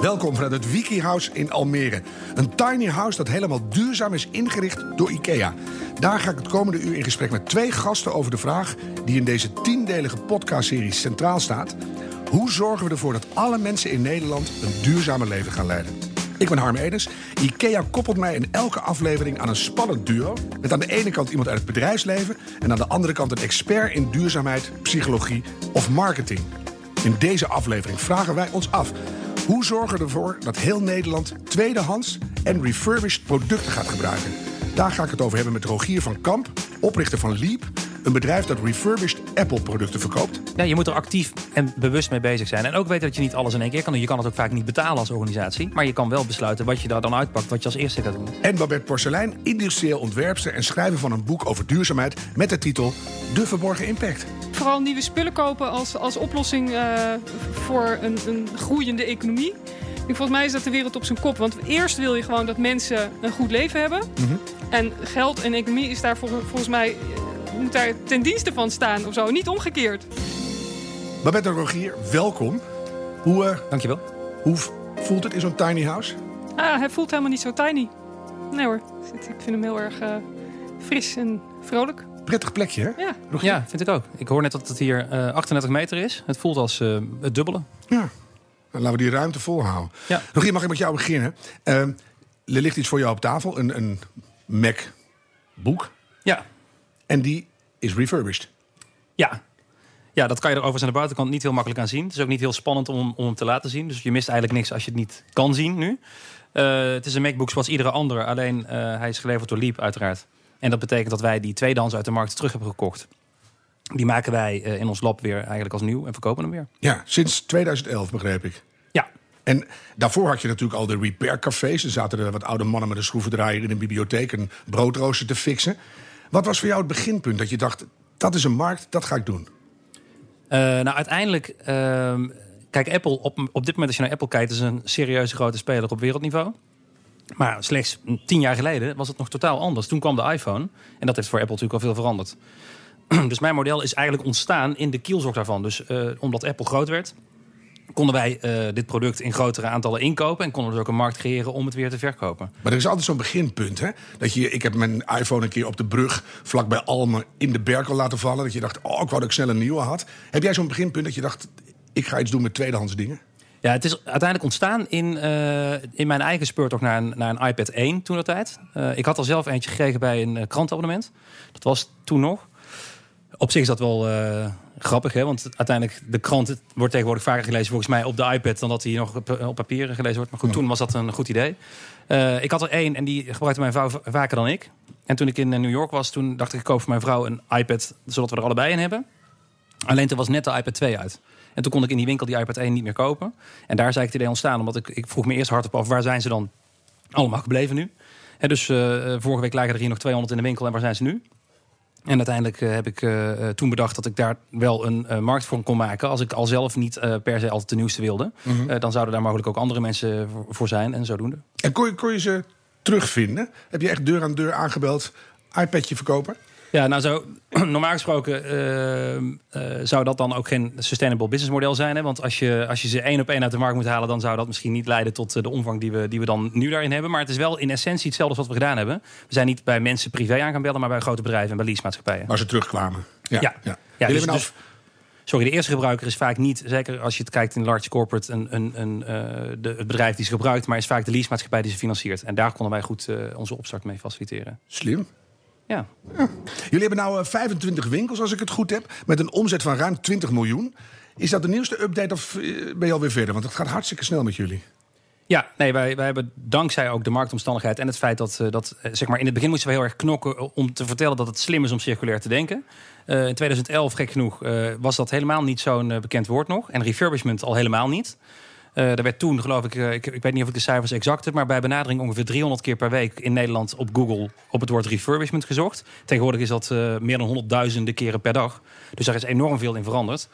Welkom vanuit het Wiki House in Almere. Een tiny house dat helemaal duurzaam is ingericht door IKEA. Daar ga ik het komende uur in gesprek met twee gasten over de vraag die in deze tiendelige podcastserie centraal staat. Hoe zorgen we ervoor dat alle mensen in Nederland een duurzamer leven gaan leiden? Ik ben Harm Edens. IKEA koppelt mij in elke aflevering aan een spannend duo. Met aan de ene kant iemand uit het bedrijfsleven... en aan de andere kant een expert in duurzaamheid, psychologie of marketing. In deze aflevering vragen wij ons af... hoe zorgen we ervoor dat heel Nederland tweedehands en refurbished producten gaat gebruiken? Daar ga ik het over hebben met Rogier van Kamp, oprichter van Leap... Een bedrijf dat refurbished Apple-producten verkoopt. Ja, je moet er actief en bewust mee bezig zijn. En ook weten dat je niet alles in één keer kan doen. Je kan het ook vaak niet betalen als organisatie. Maar je kan wel besluiten wat je daar dan uitpakt, wat je als eerste gaat doen. En Babette Porcelein, industrieel ontwerpster en schrijver van een boek over duurzaamheid met de titel De Verborgen Impact. Vooral nieuwe spullen kopen als, als oplossing uh, voor een, een groeiende economie. Volgens mij is dat de wereld op zijn kop. Want eerst wil je gewoon dat mensen een goed leven hebben. Mm -hmm. En geld en economie is daar volgens mij moet daar ten dienste van staan of zo. Niet omgekeerd. Babette Rogier, welkom. Hoe, uh, Dankjewel. Hoe voelt het in zo'n tiny house? Ah, hij voelt helemaal niet zo tiny. Nee hoor, ik vind hem heel erg uh, fris en vrolijk. Prettig plekje, hè? Ja. Rogier? ja, vind ik ook. Ik hoor net dat het hier uh, 38 meter is. Het voelt als uh, het dubbele. Ja, dan laten we die ruimte volhouden. Ja. Rogier, mag ik met jou beginnen? er ligt iets voor jou op tafel, een, een Mac-boek. Ja. En die is refurbished. Ja. Ja, dat kan je er overigens aan de buitenkant niet heel makkelijk aan zien. Het is ook niet heel spannend om, om hem te laten zien. Dus je mist eigenlijk niks als je het niet kan zien nu. Uh, het is een MacBook zoals iedere andere. Alleen uh, hij is geleverd door Leap uiteraard. En dat betekent dat wij die tweedehands uit de markt terug hebben gekocht. Die maken wij uh, in ons lab weer eigenlijk als nieuw en verkopen hem weer. Ja, sinds 2011 begreep ik. Ja. En daarvoor had je natuurlijk al de repaircafés. Er zaten er wat oude mannen met een schroevendraaier in een bibliotheek... een broodrooster te fixen. Wat was voor jou het beginpunt dat je dacht... dat is een markt, dat ga ik doen? Uh, nou, uiteindelijk... Uh, kijk, Apple, op, op dit moment als je naar Apple kijkt... is een serieuze grote speler op wereldniveau. Maar slechts tien jaar geleden was het nog totaal anders. Toen kwam de iPhone. En dat heeft voor Apple natuurlijk al veel veranderd. dus mijn model is eigenlijk ontstaan in de kielzorg daarvan. Dus uh, omdat Apple groot werd konden wij uh, dit product in grotere aantallen inkopen... en konden we dus ook een markt creëren om het weer te verkopen. Maar er is altijd zo'n beginpunt, hè? Dat je, ik heb mijn iPhone een keer op de brug... vlakbij Almen in de Berkel laten vallen. Dat je dacht, oh, ik wou dat ik snel een nieuwe had. Heb jij zo'n beginpunt dat je dacht... ik ga iets doen met tweedehands dingen? Ja, het is uiteindelijk ontstaan in, uh, in mijn eigen speurtocht naar een, naar een iPad 1 toen dat tijd. Uh, ik had al zelf eentje gekregen bij een krantabonnement. Dat was toen nog. Op zich is dat wel uh, grappig, hè? want uiteindelijk de krant wordt tegenwoordig vaker gelezen volgens mij op de iPad dan dat hij nog op, op papier gelezen wordt. Maar goed, toen was dat een goed idee. Uh, ik had er één en die gebruikte mijn vrouw vaker dan ik. En toen ik in New York was, toen dacht ik ik koop voor mijn vrouw een iPad zodat we er allebei in hebben. Alleen toen was net de iPad 2 uit. En toen kon ik in die winkel die iPad 1 niet meer kopen. En daar zei ik het idee ontstaan, omdat ik, ik vroeg me eerst hardop af waar zijn ze dan allemaal gebleven nu. En dus uh, vorige week lagen er hier nog 200 in de winkel en waar zijn ze nu? En uiteindelijk uh, heb ik uh, toen bedacht dat ik daar wel een uh, markt voor kon maken. Als ik al zelf niet per se altijd de nieuwste wilde. Mm -hmm. dan zouden daar mogelijk ook andere mensen voor, voor zijn en zodoende. En kon je, kon je ze terugvinden? Heb je echt deur aan deur aangebeld, iPadje verkopen? Ja, nou zo, normaal gesproken uh, uh, zou dat dan ook geen sustainable business model zijn. Hè? Want als je, als je ze één op één uit de markt moet halen... dan zou dat misschien niet leiden tot de omvang die we, die we dan nu daarin hebben. Maar het is wel in essentie hetzelfde als wat we gedaan hebben. We zijn niet bij mensen privé aan gaan bellen... maar bij grote bedrijven en bij leasemaatschappijen. Waar ze terugkwamen. Ja, ja. ja. ja dus, dus, sorry, de eerste gebruiker is vaak niet... zeker als je het kijkt in large corporate... Een, een, een, uh, de, het bedrijf die ze gebruikt... maar is vaak de leasemaatschappij die ze financiert. En daar konden wij goed onze opstart mee faciliteren. Slim. Ja. ja. Jullie hebben nou 25 winkels, als ik het goed heb, met een omzet van ruim 20 miljoen. Is dat de nieuwste update of ben je alweer verder? Want het gaat hartstikke snel met jullie. Ja, nee, wij, wij hebben dankzij ook de marktomstandigheid en het feit dat, dat zeg maar in het begin moesten we heel erg knokken om te vertellen dat het slim is om circulair te denken. Uh, in 2011, gek genoeg, uh, was dat helemaal niet zo'n bekend woord nog. En refurbishment al helemaal niet. Uh, er werd toen, geloof ik, uh, ik, ik weet niet of ik de cijfers exact heb, maar bij benadering ongeveer 300 keer per week in Nederland op Google op het woord refurbishment gezocht. Tegenwoordig is dat uh, meer dan honderdduizenden keren per dag. Dus daar is enorm veel in veranderd.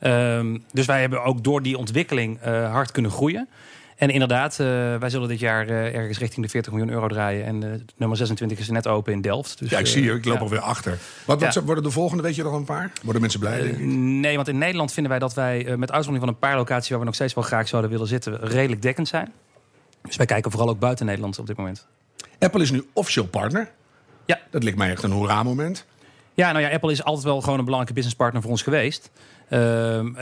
Um, dus wij hebben ook door die ontwikkeling hard kunnen groeien. En inderdaad, uh, wij zullen dit jaar uh, ergens richting de 40 miljoen euro draaien. En uh, nummer 26 is net open in Delft. Dus, ja, ik zie je, ik loop alweer achter. Wat, wat ja. worden de volgende, weet je nog een paar? Worden mensen blij, denk ik? Nee, want in Nederland vinden wij dat wij met uitzondering van een paar locaties... waar we nog steeds wel graag zouden willen zitten, redelijk dekkend zijn. Dus wij kijken vooral ook buiten Nederland op dit moment. Apple is nu officieel partner. Ja. Dat lijkt mij echt een hoera-moment. Ja, nou ja, Apple is altijd wel gewoon een belangrijke businesspartner voor ons geweest. Uh,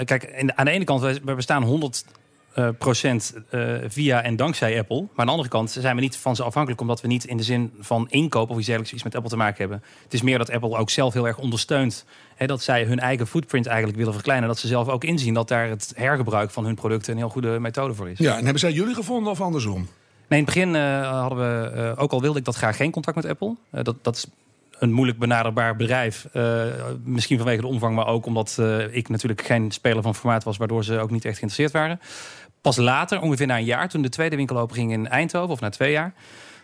kijk, aan de ene kant, we bestaan 100 uh, procent uh, via en dankzij Apple. Maar aan de andere kant zijn we niet van ze afhankelijk... omdat we niet in de zin van inkoop of iets dergelijks iets met Apple te maken hebben. Het is meer dat Apple ook zelf heel erg ondersteunt... Hè, dat zij hun eigen footprint eigenlijk willen verkleinen. Dat ze zelf ook inzien dat daar het hergebruik van hun producten... een heel goede methode voor is. Ja, en hebben zij jullie gevonden of andersom? Nee, in het begin uh, hadden we, ook al wilde ik dat graag geen contact met Apple. Dat, dat is een moeilijk benaderbaar bedrijf. misschien vanwege de omvang, maar ook omdat ik natuurlijk geen speler van formaat was, waardoor ze ook niet echt geïnteresseerd waren. Pas later, ongeveer na een jaar, toen de tweede winkel open ging in Eindhoven, of na twee jaar.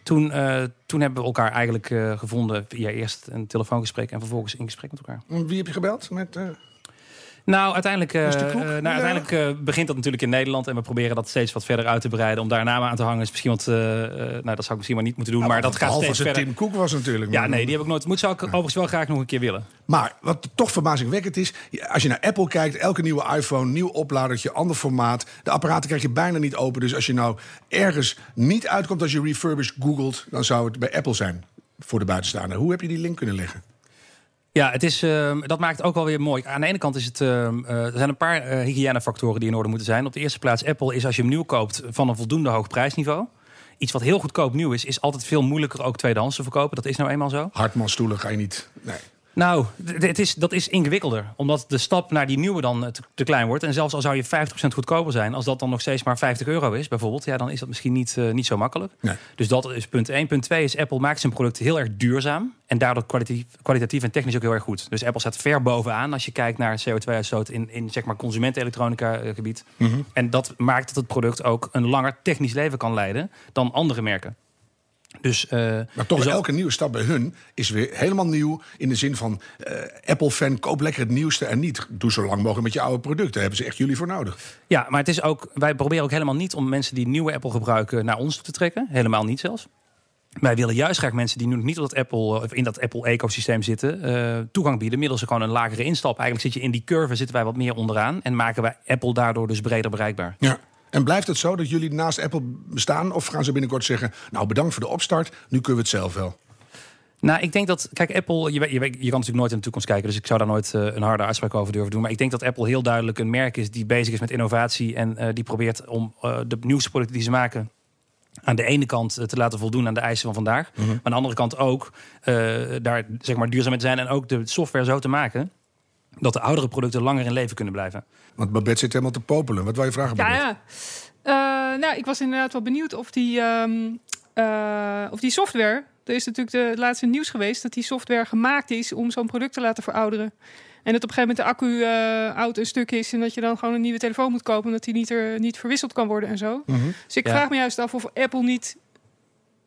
Toen, uh, toen hebben we elkaar eigenlijk uh, gevonden via eerst een telefoongesprek en vervolgens in gesprek met elkaar. Wie heb je gebeld? Met, uh... Nou, uiteindelijk, uh, nou, uiteindelijk uh, begint dat natuurlijk in Nederland. En we proberen dat steeds wat verder uit te breiden. Om daar namen aan te hangen is misschien wat... Uh, nou, dat zou ik misschien maar niet moeten doen. maar dat gaat steeds verder. Tim Cook was natuurlijk. Ja, nee, die heb ik nooit... Moet zou ik overigens wel graag nog een keer willen. Maar wat toch verbazingwekkend is... Als je naar Apple kijkt, elke nieuwe iPhone, nieuw opladertje, ander formaat. De apparaten krijg je bijna niet open. Dus als je nou ergens niet uitkomt als je refurbished googelt... dan zou het bij Apple zijn voor de buitenstaander. Hoe heb je die link kunnen leggen? Ja, het is, uh, dat maakt ook wel weer mooi. Aan de ene kant is het, uh, er zijn een paar uh, hygiënefactoren die in orde moeten zijn. Op de eerste plaats, Apple is als je hem nieuw koopt van een voldoende hoog prijsniveau. Iets wat heel goedkoop nieuw is, is altijd veel moeilijker ook tweedehands te verkopen. Dat is nou eenmaal zo. Hartman-stoelen ga je niet. Nee. Nou, het is, dat is ingewikkelder. Omdat de stap naar die nieuwe dan te, te, klein wordt. En zelfs al zou je 50% goedkoper zijn... als dat dan nog steeds maar 50 euro is bijvoorbeeld... ja, dan is dat misschien niet, uh, niet zo makkelijk. Nee. Dus dat is punt 1. Punt 2 is Apple maakt zijn producten heel erg duurzaam. En daardoor kwalitatief, kwalitatief en technisch ook heel erg goed. Dus Apple staat ver bovenaan als je kijkt naar CO2-uitstoot... in, in zeg maar consumentenelektronica gebied. Mm -hmm. En dat maakt dat het product ook een langer technisch leven kan leiden... dan andere merken. Dus, uh, maar toch, dus elke nieuwe stap bij hun is weer helemaal nieuw. In de zin van uh, Apple-fan, koop lekker het nieuwste en niet. Doe zo lang mogelijk met je oude producten. Daar hebben ze echt jullie voor nodig. Ja, maar het is ook, wij proberen ook helemaal niet om mensen die nieuwe Apple gebruiken naar ons te trekken. Helemaal niet zelfs. Wij willen juist graag mensen die nu nog niet op dat Apple, of in dat Apple-ecosysteem zitten, uh, toegang bieden. Middels gewoon een lagere instap. Eigenlijk zit je in die curve, zitten wij wat meer onderaan. En maken wij Apple daardoor dus breder bereikbaar. Ja. En blijft het zo dat jullie naast Apple bestaan? Of gaan ze binnenkort zeggen, nou bedankt voor de opstart, nu kunnen we het zelf wel? Nou, ik denk dat, kijk, Apple, je, je, je kan natuurlijk nooit in de toekomst kijken, dus ik zou daar nooit uh, een harde uitspraak over durven doen. Maar ik denk dat Apple heel duidelijk een merk is die bezig is met innovatie en uh, die probeert om uh, de nieuwste producten die ze maken aan de ene kant te laten voldoen aan de eisen van vandaag, mm -hmm. maar aan de andere kant ook daar zeg maar duurzaam te zijn en ook de software zo te maken dat de oudere producten langer in leven kunnen blijven. Want Babette zit helemaal te popelen. Wat wil je vragen, Babette? Ja, ja. Uh, nou, ik was inderdaad wel benieuwd of die, um, uh, of die software... Er is natuurlijk de, het laatste nieuws geweest... dat die software gemaakt is om zo'n product te laten verouderen. En dat op een gegeven moment de accu uh, oud een stuk is... en dat je dan gewoon een nieuwe telefoon moet kopen... omdat die niet, er, niet verwisseld kan worden en zo. Mm -hmm. Dus ik ja. vraag me juist af of Apple niet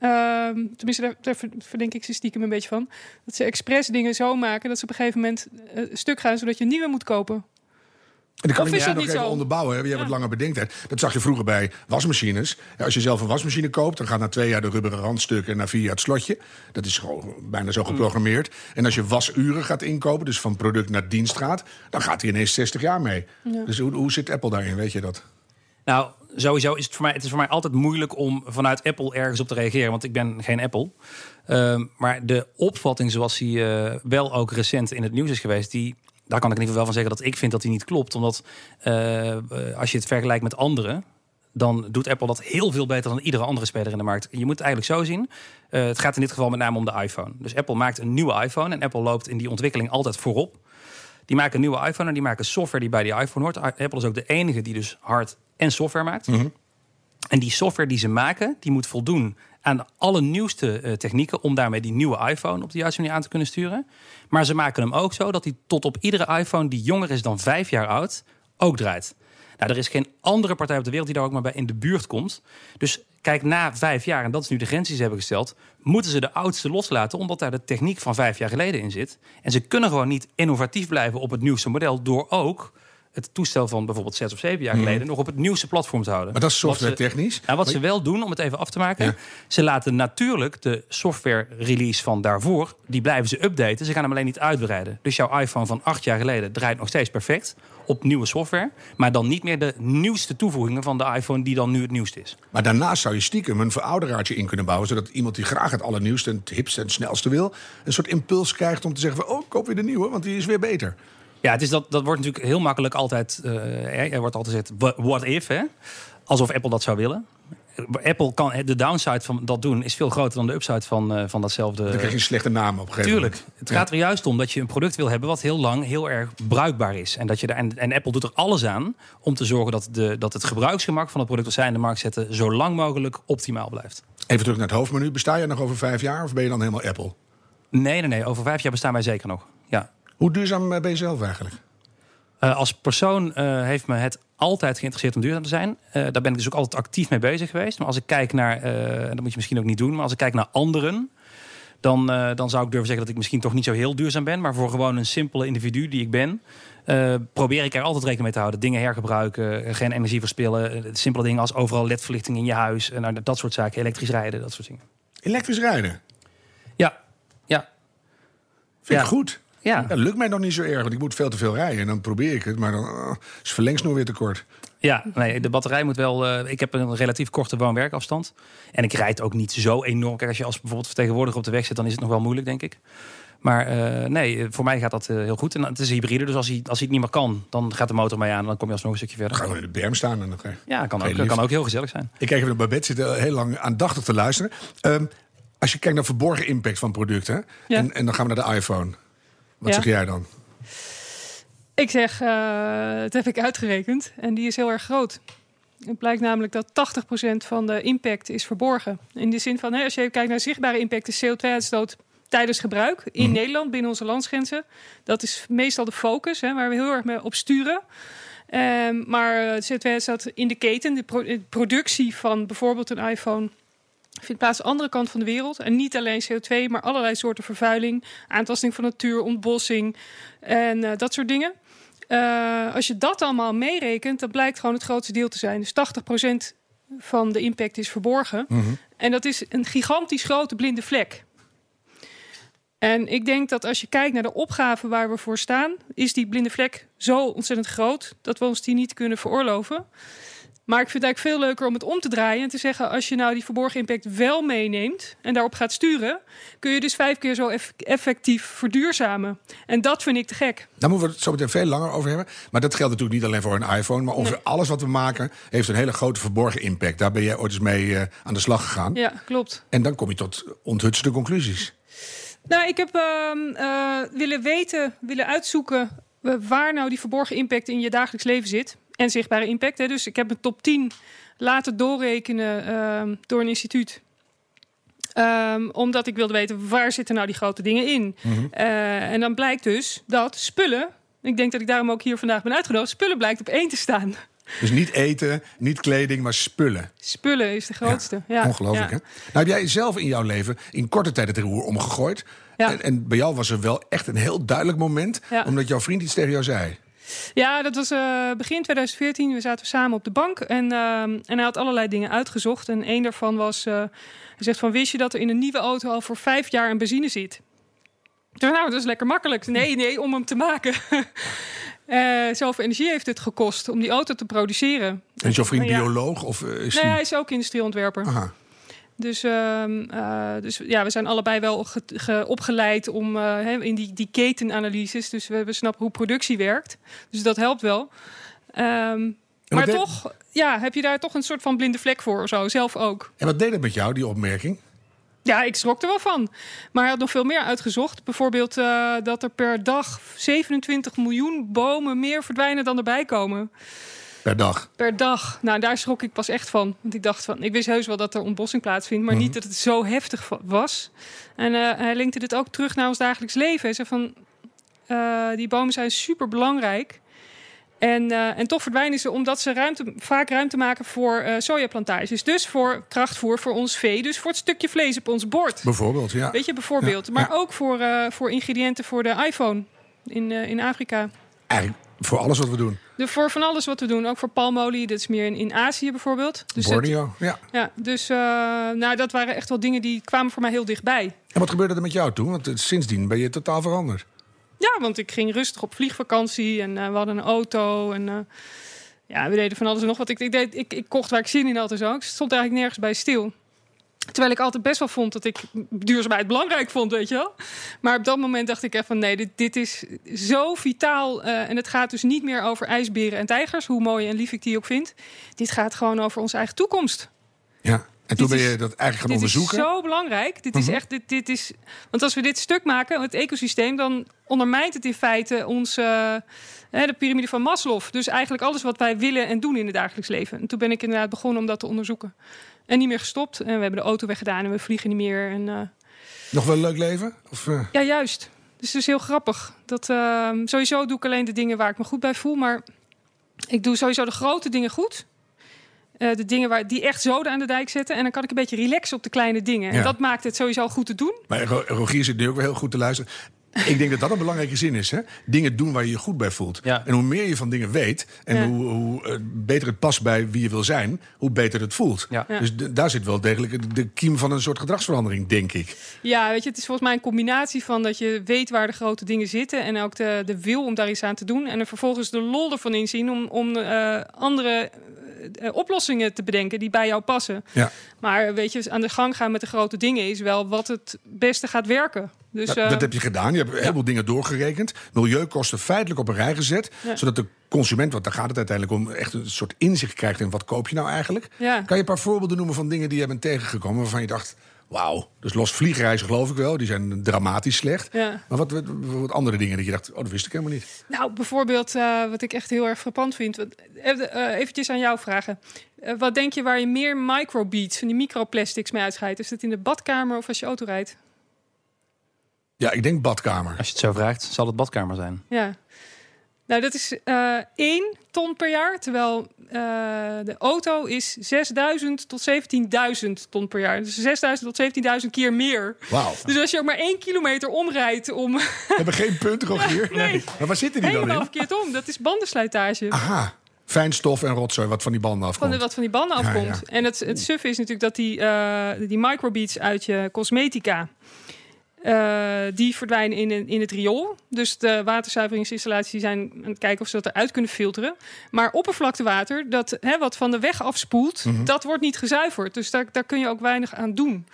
Uh, tenminste, daar, daar, verdenk ik ze stiekem een beetje van. Dat ze expres dingen zo maken dat ze op een gegeven moment uh, stuk gaan, zodat je een nieuwe moet kopen. En dan kan of ik nog even zo? onderbouwen. Hè? Je hebt ja. wat langer bedenkt. Dat zag je vroeger bij wasmachines. Als je zelf een wasmachine koopt, dan gaat na twee jaar de rubberen randstuk en na vier jaar het slotje. Dat is gewoon bijna zo geprogrammeerd. Mm. En als je wasuren gaat inkopen, dus van product naar dienst gaat, dan gaat hij ineens 60 jaar mee. Ja. Dus hoe, hoe zit Apple daarin? Weet je dat? Nou, sowieso is het voor mij, het is voor mij altijd moeilijk om vanuit Apple ergens op te reageren, want ik ben geen Apple. Uh, maar de opvatting zoals die uh, wel ook recent in het nieuws is geweest, die, daar kan ik in ieder geval wel van zeggen dat ik vind dat die niet klopt. Omdat uh, als je het vergelijkt met anderen, dan doet Apple dat heel veel beter dan iedere andere speler in de markt. Je moet het eigenlijk zo zien. Uh, het gaat in dit geval met name om de iPhone. Dus Apple maakt een nieuwe iPhone en Apple loopt in die ontwikkeling altijd voorop. Die maken een nieuwe iPhone en die maken software die bij die iPhone hoort. Apple is ook de enige die dus hard en software maakt. Mm -hmm. En die software die ze maken, die moet voldoen aan de allernieuwste uh, technieken om daarmee die nieuwe iPhone op de juiste manier aan te kunnen sturen. Maar ze maken hem ook zo dat hij tot op iedere iPhone die jonger is dan vijf jaar oud ook draait. Nou, er is geen andere partij op de wereld die daar ook maar bij in de buurt komt. Dus kijk, na vijf jaar, en dat is nu de grens die ze hebben gesteld, moeten ze de oudste loslaten, omdat daar de techniek van vijf jaar geleden in zit. En ze kunnen gewoon niet innovatief blijven op het nieuwste model door ook het toestel van bijvoorbeeld zes of zeven jaar geleden nog op het nieuwste platform te houden. Mhm. Maar dat is Wat ze- software technisch. nou, wat ze wel doen, om het even af te maken, Ja. ze laten natuurlijk de software release van daarvoor, die blijven ze updaten. Ze gaan hem alleen niet uitbreiden. Dus jouw iPhone van acht jaar geleden draait nog steeds perfect op nieuwe software, maar dan niet meer de nieuwste toevoegingen van de iPhone die dan nu het nieuwste is. Maar daarnaast zou je stiekem een verouderaartje in kunnen bouwen... zodat iemand die graag het allernieuwste, en het hipste en het snelste wil... een soort impuls krijgt om te zeggen van... oh, koop weer de nieuwe, want die is weer beter. Ja, het is dat, dat wordt natuurlijk heel makkelijk altijd. eh, er wordt altijd gezegd, "Wha- what if, hè? Alsof Apple dat zou willen. Apple kan de downside van dat doen is veel groter dan de upside van, eh, van datzelfde. Dan krijg je een slechte naam op een gegeven Tuurlijk. moment. Het gaat er juist om dat je een product wil hebben wat heel lang heel erg bruikbaar is. En, dat je en, en Apple doet er alles aan om te zorgen dat, de, dat het gebruiksgemak van het product dat zij in de markt zetten zo lang mogelijk optimaal blijft. Even terug naar het hoofdmenu. Besta je nog over vijf jaar of ben je dan helemaal Apple? Nee, nee, nee. Over vijf jaar bestaan wij zeker nog. Ja. Hoe duurzaam eh, ben je zelf eigenlijk? Eh, als persoon eh, heeft me het altijd geïnteresseerd om duurzaam te zijn. Daar ben ik dus ook altijd actief mee bezig geweest. Maar als ik kijk naar, en dat moet je misschien ook niet doen, maar als ik kijk naar anderen, dan, dan zou ik durven zeggen dat ik misschien toch niet zo heel duurzaam ben. Maar voor gewoon een simpele individu die ik ben, probeer ik er altijd rekening mee te houden. Dingen hergebruiken, geen energie verspillen. simpele dingen als overal ledverlichting in je huis. En nou, dat soort zaken, elektrisch rijden, dat soort dingen. Elektrisch rijden. Ja, ja, Vind Ja. ik goed. Ja. Dat lukt mij nog niet zo erg, want ik moet veel te veel rijden. En dan probeer ik het, maar dan eh, is verlengsnoer weer te kort. Ja, nee, de batterij moet wel. eh, ik heb een relatief korte woon-werkafstand. En ik rijd ook niet zo enorm. Kijk, als je als bijvoorbeeld vertegenwoordiger op de weg zit, dan is het nog wel moeilijk, denk ik. Maar eh, nee, voor mij gaat dat heel goed. En het is een hybride, dus als hij, als hij het niet meer kan, dan gaat de motor mee aan. En dan kom je alsnog een stukje verder. Ga gewoon in de berm staan en dan ga je- Ja, kan ook, kan ook heel gezellig zijn. Ik kijk even naar Babette, zit eh, heel lang aandachtig te luisteren. Ehm, als je kijkt naar verborgen impact van producten, Ja. en, en dan gaan we naar de iPhone. Wat zeg jij dan? Ik zeg, eh dat heb ik uitgerekend. En die is heel erg groot. Het blijkt namelijk dat 80% van de impact is verborgen. In de zin van, hè, als je kijkt naar zichtbare impact, is CO2-uitstoot tijdens gebruik in Nederland, binnen onze landsgrenzen. Dat is meestal de focus, hè, waar we heel erg mee op sturen. Ehm, maar eh, CO2-uitstoot in de keten, de, pro- de productie van bijvoorbeeld een iPhone vindt plaats aan de andere kant van de wereld. En niet alleen CO2, maar allerlei soorten vervuiling, aantasting van natuur, ontbossing en eh, dat soort dingen. Eh, als je dat allemaal meerekent, dan blijkt gewoon het grootste deel te zijn. Dus 80% van de impact is verborgen. En dat is een gigantisch grote blinde vlek. En ik denk dat als je kijkt naar de opgave waar we voor staan, is die blinde vlek zo ontzettend groot dat we ons die niet kunnen veroorloven. Maar ik vind het eigenlijk veel leuker om het om te draaien en te zeggen: als je nou die verborgen impact wel meeneemt en daarop gaat sturen, kun je dus vijf keer zo eff- effectief verduurzamen. En dat vind ik te gek. Daar moeten we het zo meteen veel langer over hebben. Maar dat geldt natuurlijk niet alleen voor een iPhone. Maar ongeveer alles wat we maken heeft een hele grote verborgen impact. Daar ben jij ooit eens mee eh, aan de slag gegaan. Ja, klopt. En dan kom je tot onthutste conclusies. Nou, ik heb ehm, eh, willen weten, willen uitzoeken eh, waar nou die verborgen impact in je dagelijks leven zit. En zichtbare impact. Hè. Dus ik heb een top 10 laten doorrekenen ehm, door een instituut. Ehm, omdat ik wilde weten waar zitten nou die grote dingen in. Eh, en dan blijkt dus dat spullen. Ik denk dat ik daarom ook hier vandaag ben uitgenodigd. Spullen blijkt op één te staan. Dus niet eten, niet kleding, maar spullen. Spullen is de grootste. Ja, Ongelooflijk, ja. hè? Nou heb jij zelf in jouw leven in korte tijd het roer omgegooid. Ja. En, en bij jou was er wel echt een heel duidelijk moment... Omdat jouw vriend iets tegen jou zei. Ja, dat was eh, begin 2014. We zaten samen op de bank en, ehm, en hij had allerlei dingen uitgezocht. En een daarvan was, eh, hij zegt van, wist je dat er in een nieuwe auto al voor vijf jaar een benzine zit? Dacht, nou, dat is lekker makkelijk. Nee, nee, om hem te maken. Eh zoveel energie heeft het gekost om die auto te produceren. En is jouw vriend Ja. bioloog? Of is Nee, hij... hij is ook industrieontwerper. Aha. Dus, ehm, eh, dus ja, we zijn allebei wel ge- ge- opgeleid om eh, in die, die ketenanalyses. Dus we, we snappen hoe productie werkt. Dus dat helpt wel. Ehm, maar deed- toch, ja, heb je daar toch een soort van blinde vlek voor of zo? Zelf ook. En wat deed het met jou, die opmerking? Ja, ik schrok er wel van. Maar hij had nog veel meer uitgezocht. Bijvoorbeeld eh, dat er per dag 27 miljoen bomen meer verdwijnen dan erbij komen. Per dag. Per dag. Nou, daar schrok ik pas echt van. Want ik dacht van, ik wist heus wel dat er ontbossing plaatsvindt, maar Mhm. niet dat het zo heftig was. En eh, hij linkte dit ook terug naar ons dagelijks leven. Hij zei van, eh, die bomen zijn super belangrijk. En, eh, en toch verdwijnen ze omdat ze ruimte, vaak ruimte maken voor sojaplantages. Dus voor krachtvoer voor ons vee. Dus voor het stukje vlees op ons bord. Bijvoorbeeld, ja. Weet je, bijvoorbeeld. Ja, maar ja. ook voor, voor ingrediënten voor de iPhone in, in Afrika. Eigenlijk Voor alles wat we doen. De, voor van alles wat we doen. Ook voor palmolie. Dat is meer in, in Azië bijvoorbeeld. Dus het- Borneo, ja. ja, dus eh, nou, dat waren echt wel dingen die kwamen voor mij heel dichtbij. En wat gebeurde er met jou toen? Want eh, sindsdien ben je totaal veranderd. Ja, want ik ging rustig op vliegvakantie en eh, we hadden een auto. En ja, we deden van alles en nog wat. Ik, ik, deed, ik, ik kocht waar ik zin in had en zo. Ik stond eigenlijk nergens bij stil. Terwijl ik altijd best wel vond dat ik duurzaamheid belangrijk vond, weet je wel. Maar op dat moment dacht ik echt van nee, dit, dit is zo vitaal. eh, en het gaat dus niet meer over ijsberen en tijgers, hoe mooi en lief ik die ook vind. Dit gaat gewoon over onze eigen toekomst. Ja. En toen Dit ben je dat eigenlijk gaan dit onderzoeken. is zo belangrijk. Dit is Mhm. echt, dit, dit is, want als we dit stuk maken, het ecosysteem, dan ondermijnt het in feite onze, de piramide van Maslow. Dus eigenlijk alles wat wij willen en doen in het dagelijks leven. En toen ben ik inderdaad begonnen om dat te onderzoeken. En niet meer gestopt. En we hebben de auto weggedaan en we vliegen niet meer. En, eh, Nog wel een leuk leven? Of, eh, ja, juist. Dus het is heel grappig. Dat, eh, sowieso doe ik alleen de dingen waar ik me goed bij voel. Maar ik doe sowieso de grote dingen goed. Eh, de dingen waar, die echt zoden aan de dijk zetten. En dan kan ik een beetje relaxen op de kleine dingen. Ja. En dat maakt het sowieso goed te doen. Maar Ro- Rogier zit nu ook wel heel goed te luisteren. Ik denk dat dat een belangrijke zin is. Hè? Dingen doen waar je je goed bij voelt. Ja. En hoe meer je van dingen weet... en Ja. hoe, hoe eh, beter het past bij wie je wil zijn... hoe beter het voelt. Ja. Ja. Dus d- daar zit wel degelijk de kiem van een soort gedragsverandering, denk ik. Ja, weet je, het is volgens mij een combinatie van dat je weet waar de grote dingen zitten. En ook de, de wil om daar iets aan te doen. En er vervolgens de lol ervan inzien om, om eh, andere eh, oplossingen te bedenken die bij jou passen. Ja. Maar weet je, aan de gang gaan met de grote dingen is wel wat het beste gaat werken. Dus, Nou, eh, dat heb je gedaan. Je hebt een heleboel dingen doorgerekend. Milieukosten feitelijk op een rij gezet. Ja. Zodat de consument, want daar gaat het uiteindelijk om... echt een soort inzicht krijgt in wat koop je nou eigenlijk. Ja. Kan je een paar voorbeelden noemen van dingen die je bent tegengekomen... waarvan je dacht, wauw, dus los vliegreizen geloof ik wel. Die zijn dramatisch slecht. Ja. Maar wat, wat, wat andere dingen dat je dacht, oh, dat wist ik helemaal niet. Nou, bijvoorbeeld eh, wat ik echt heel erg frappant vind. Wat, even, eh, eventjes aan jou vragen. Eh, wat denk je waar je meer microbeads, van die microplastics mee uitscheidt? Is het in de badkamer of als je auto rijdt? Ja, ik denk badkamer. Als je het zo vraagt, zal het badkamer zijn. Ja. Nou, dat is eh 1 ton per jaar. Terwijl eh, de auto is 6.000 tot 17.000 ton per jaar. Dus 6.000 tot 17.000 keer meer. Wauw. Dus als je ook maar één kilometer omrijdt om We hebben geen punten, Rogier. Nee. Maar waar zitten die dan helemaal in? verkeerd om, dat is bandenslijtage. Aha, fijn stof en rotzooi wat van die banden Van afkomt. de, wat van die banden afkomt. ja. En het, het suffe is natuurlijk dat die, eh, die microbeads uit je cosmetica... eh, die verdwijnen in, in het riool. Dus de waterzuiveringsinstallaties zijn aan het kijken of ze dat eruit kunnen filteren. Maar oppervlaktewater, dat, hè, wat van de weg afspoelt, Mhm. dat wordt niet gezuiverd. Dus daar, daar kun je ook weinig aan doen.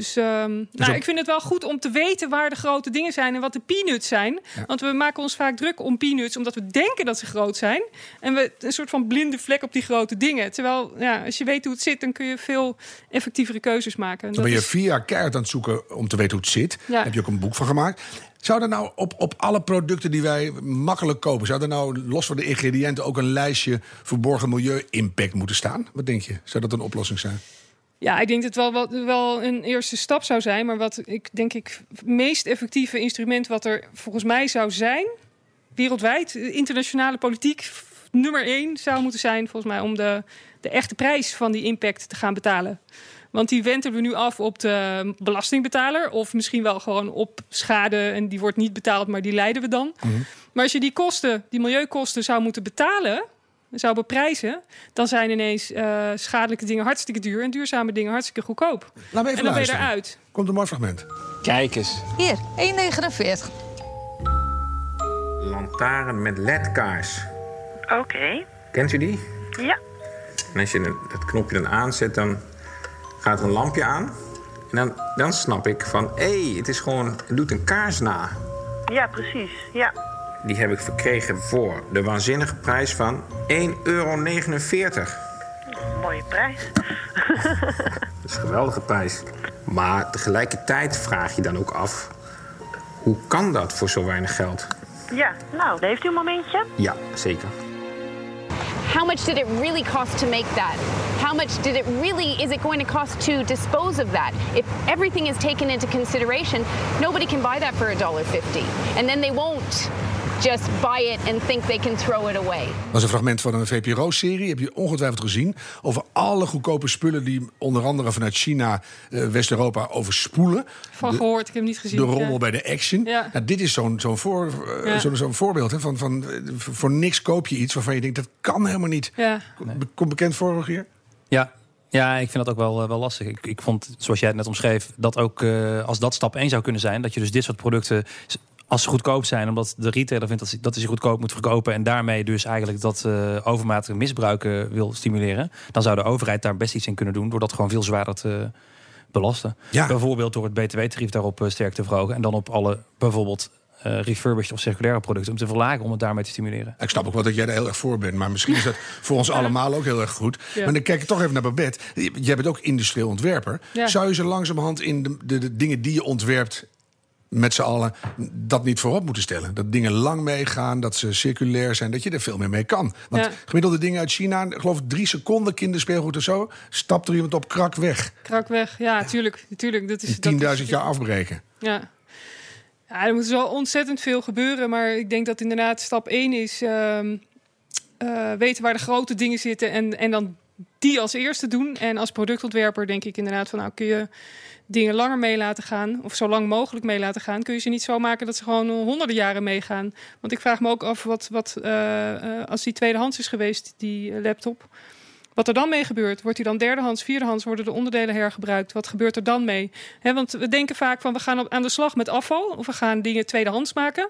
Dus, ehm, nou, op- ik vind het wel goed om te weten waar de grote dingen zijn en wat de peanuts zijn. Ja. Want we maken ons vaak druk om peanuts omdat we denken dat ze groot zijn. En we een soort van blinde vlek op die grote dingen. Terwijl, ja, als je weet hoe het zit, dan kun je veel effectievere keuzes maken. En Dan ben je is- vier jaar keihard aan het zoeken om te weten hoe het zit. Ja. Daar heb je ook een boek van gemaakt. Zou er nou op, op alle producten die wij makkelijk kopen... zou er nou los van de ingrediënten ook een lijstje... verborgen milieu-impact moeten staan? Wat denk je? Zou dat een oplossing zijn? Ja, ik denk dat het wel, wel, wel een eerste stap zou zijn. Maar wat ik denk ik het meest effectieve instrument wat er volgens mij zou zijn, wereldwijd, de internationale politiek, nummer één zou moeten zijn, volgens mij, om de, de echte prijs van die impact te gaan betalen. Want die wenten we nu af op de belastingbetaler. Of misschien wel gewoon op schade. En die wordt niet betaald, maar die leiden we dan. Maar als je die kosten, die milieukosten zou moeten betalen, zou beprijzen, dan zijn ineens eh, schadelijke dingen hartstikke duur en duurzame dingen hartstikke goedkoop. Laten we even en dan ben je luisteren. eruit. Komt een mooi fragment. Kijk eens. Hier, 1,49. Lantaarn met ledkaars. Oké. Kent u die? Ja. En als je het knopje dan aanzet, dan gaat er een lampje aan. En dan, dan snap ik van, hé, hey, het is gewoon, het doet een kaars na. Ja, precies. Ja. Die heb ik verkregen voor de waanzinnige prijs van 1,49 euro. Mooie prijs. Dat is een geweldige prijs. Maar tegelijkertijd vraag je dan ook af... hoe kan dat voor zo weinig geld? Ja, nou, heeft u een momentje? Ja, zeker. How much did it really cost to make that? How much did it really is it going to cost to dispose of that? If everything is taken into consideration, nobody can buy that for $1.50. And then they won't just buy it and think they can throw it away. Dat is een fragment van een VPRO-serie. Heb je ongetwijfeld gezien. Over alle goedkope spullen die onder andere vanuit China, eh, West-Europa overspoelen. Van De- gehoord, ik heb hem niet gezien. De rommel Ja. bij de Action. Ja. Nou, dit is zo'n zo'n voor, eh, Ja. zo'n zo'n voorbeeld. Hè, van, van, eh, voor niks koop je iets waarvan je denkt, dat kan helemaal niet. Ja. Komt bekend voor, Rogier? Ja. Ja, ik vind dat ook wel, wel lastig. Ik, ik vond, zoals jij het net omschreef, dat ook eh, als dat stap 1 zou kunnen zijn, dat je dus dit soort producten, als ze goedkoop zijn, omdat de retailer vindt dat ze, dat hij ze goedkoop moet verkopen en daarmee dus eigenlijk dat eh, overmatige misbruiken wil stimuleren, dan zou de overheid daar best iets in kunnen doen door dat gewoon veel zwaarder te belasten. Ja. Bijvoorbeeld door het btw-tarief daarop eh, sterk te verhogen en dan op alle bijvoorbeeld eh, refurbished of circulaire producten om te verlagen om het daarmee te stimuleren. Ik snap ook wel dat jij er heel erg voor bent. Maar misschien is dat voor ons allemaal ook heel erg goed. Ja. Maar dan kijk ik toch even naar Babette. Jij bent ook industrieel ontwerper. Ja. Zou je zo langzamerhand in de, de, de dingen die je ontwerpt... met z'n allen dat niet voorop moeten stellen? Dat dingen lang meegaan, dat ze circulair zijn... dat je er veel meer mee kan. Want Ja. gemiddelde dingen uit China... ik geloof drie seconden kinderspeelgoed of zo... stapt er iemand op krak weg. Krak weg. Ja, tuurlijk. tuurlijk. Dat is, In dat 10.000 is- jaar afbreken. Ja. ja, er moet zo ontzettend veel gebeuren. Maar ik denk dat inderdaad stap 1 is ehm, eh, weten waar de grote dingen zitten. En, en dan die als eerste doen. En als productontwerper denk ik inderdaad van nou kun je dingen langer mee laten gaan. Of zo lang mogelijk mee laten gaan. Kun je ze niet zo maken dat ze gewoon honderden jaren meegaan. Want ik vraag me ook af wat, wat eh, eh, als die tweedehands is geweest, die laptop. Wat er dan mee gebeurt, wordt die dan derdehands, vierdehands, worden de onderdelen hergebruikt? Wat gebeurt er dan mee? Want we denken vaak van we gaan op, aan de slag met afval of we gaan dingen tweedehands maken.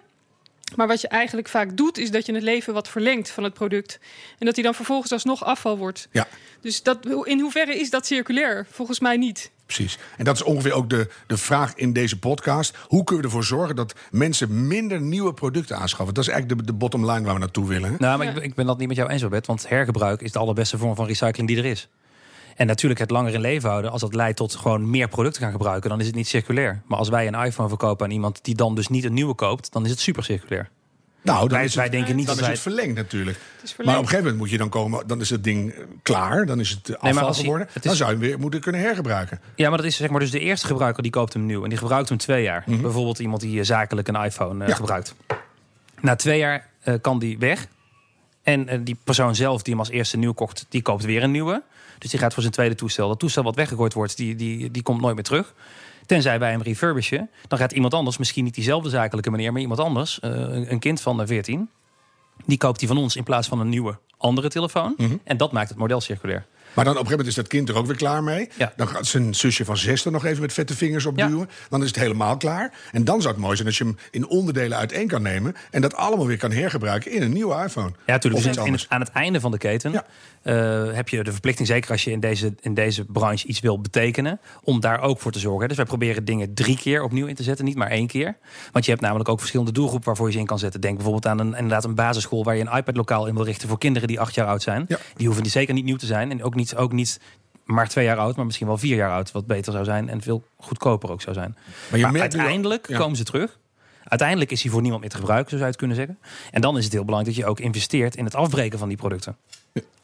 Maar wat je eigenlijk vaak doet, is dat je het leven wat verlengt van het product. En dat die dan vervolgens alsnog afval wordt. Ja, Dus dat, in hoeverre is dat circulair? Volgens mij niet. precies. En dat is ongeveer ook de, de vraag in deze podcast. Hoe kunnen we ervoor zorgen dat mensen minder nieuwe producten aanschaffen? Dat is eigenlijk de, de bottom line waar we naartoe willen. hè? Nou, maar Ja. ik, ben- ik ben dat niet met jou eens, Robert. Want hergebruik is de allerbeste vorm van recycling die er is. En natuurlijk het langer in leven houden, als dat leidt tot gewoon meer producten gaan gebruiken, dan is het niet circulair. Maar als wij een iPhone verkopen aan iemand die dan dus niet een nieuwe koopt, dan is het super circulair. Nou, dan Wij, is wij het, denken niet dan dat is wij. het verlengd natuurlijk. Het is Maar op een gegeven moment moet je dan komen, dan is het ding eh, klaar, dan is het afval je- geworden. het is- Dan zou je hem weer moeten kunnen hergebruiken. Ja, maar dat is zeg maar dus de eerste gebruiker die koopt hem nieuw en die gebruikt hem twee jaar. Bijvoorbeeld iemand die eh, zakelijk een iPhone eh, Mhm. Ja. gebruikt. Na twee jaar kan die weg. En eh, die persoon zelf die hem als eerste nieuw kocht, die koopt weer een nieuwe. Dus die gaat voor zijn tweede toestel. Dat toestel wat weggegooid wordt, die, die, die komt nooit meer terug. Tenzij wij hem refurbishen. Dan gaat iemand anders, misschien niet diezelfde zakelijke meneer, maar iemand anders, eh, een kind van eh, 14, die koopt die van ons in plaats van een nieuwe andere telefoon. Mhm. En dat maakt het model circulair. Maar dan op een gegeven moment is dat kind er ook weer klaar mee. Ja. Dan gaat zijn zusje van zes er nog even met vette vingers op Ja. duwen. Dan is het helemaal klaar. En dan zou het mooi zijn als je hem in onderdelen uiteen kan nemen. En dat allemaal weer kan hergebruiken in een nieuwe iPhone. Ja, natuurlijk. Dus in- het- aan het einde van de keten Ja. eh, heb je de verplichting, zeker als je in deze, in deze branche iets wil betekenen, om daar ook voor te zorgen. Dus wij proberen dingen drie keer opnieuw in te zetten, niet maar één keer. Want je hebt namelijk ook verschillende doelgroepen waarvoor je ze in kan zetten. Denk bijvoorbeeld aan een, inderdaad een basisschool waar je een iPad-lokaal in wil richten voor kinderen die acht jaar oud zijn. Die hoeven die zeker niet nieuw te zijn en ook niet, ook niet maar twee jaar oud, maar misschien wel vier jaar oud, wat beter zou zijn en veel goedkoper ook zou zijn. Maar je Maar al- uiteindelijk ja. komen ze terug. Uiteindelijk is hij voor niemand meer te gebruiken, zo zou je het kunnen zeggen. En dan is het heel belangrijk dat je ook investeert in het afbreken van die producten.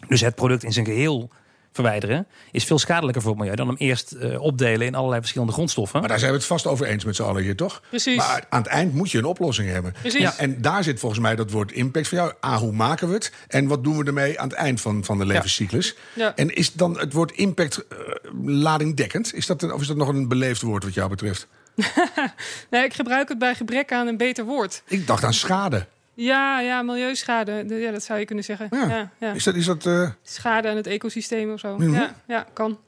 Dus het product in zijn geheel verwijderen is veel schadelijker voor het milieu dan hem eerst eh, opdelen in allerlei verschillende grondstoffen. Maar daar zijn we het vast over eens met z'n allen hier, toch? Precies. Maar aan het eind moet je een oplossing hebben. Precies. Ja, en daar zit volgens mij dat woord impact van jou. A, hoe maken we het? En wat doen we ermee aan het eind van, van de levenscyclus? Ja. En is dan het woord impact eh, ladingdekkend? Is dat een, of is dat nog een beleefd woord wat jou betreft? Nee, ik gebruik het bij gebrek aan een beter woord. Ik dacht aan schade. Ja, ja, milieuschade. De- Ja, dat zou je kunnen zeggen. Ja. Ja, ja. Is dat, is dat eh, Schade aan het ecosysteem of zo. Ja, ja, kan.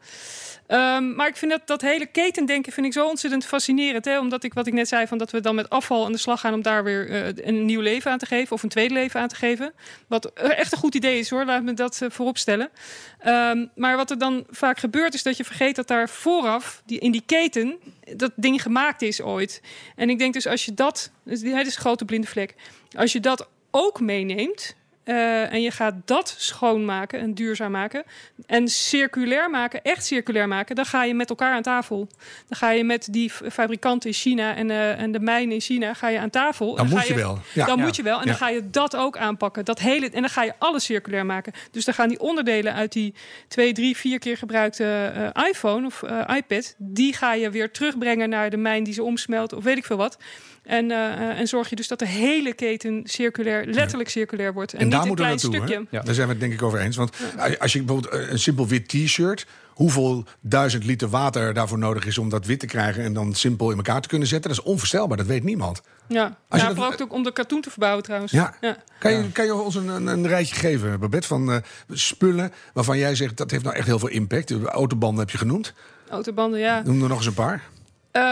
Ehm, maar ik vind dat, dat hele ketendenken vind ik zo ontzettend fascinerend. Hè? Omdat ik, wat ik net zei, van dat we dan met afval aan de slag gaan om daar weer eh, een nieuw leven aan te geven. Of een tweede leven aan te geven. Wat echt een goed idee is hoor, laat me dat uh, voorop stellen. Ehm, maar wat er dan vaak gebeurt is dat je vergeet dat daar vooraf, die, in die keten, dat ding gemaakt is ooit. En ik denk dus als je dat, dus die, het is een grote blinde vlek. Als je dat ook meeneemt, uh, en je gaat dat schoonmaken en duurzaam maken. En circulair maken, echt circulair maken. Dan ga je met elkaar aan tafel. Dan ga je met die fabrikanten in China en, uh, en de mijnen in China ga je aan tafel. Dan en moet ga je wel. Ja. Dan Ja. moet je wel. En dan ga je dat ook aanpakken. Dat hele, en dan ga je alles circulair maken. Dus dan gaan die onderdelen uit die twee, drie, vier keer gebruikte uh, iPhone of iPad. Die ga je weer terugbrengen naar de mijn die ze omsmelt of weet ik veel wat. En, eh, eh, en zorg je dus dat de hele keten circulair, letterlijk circulair wordt. En, En, niet daar een moeten we klein naartoe. stukje. Hè? Daar zijn we het denk ik over eens. Want als je bijvoorbeeld eh, een simpel wit t-shirt... hoeveel duizend liter water daarvoor nodig is om dat wit te krijgen... en dan simpel in elkaar te kunnen zetten, dat is onvoorstelbaar. Dat weet niemand. Ja, Als je ja dat- ook om de katoen te verbouwen trouwens. Ja. ja. Kan, je, kan je ons een, een, een rijtje geven, Babette, van eh, spullen... waarvan jij zegt, dat heeft nou echt heel veel impact. De autobanden heb je genoemd. Autobanden, ja. Noem er nog eens een paar. Eh,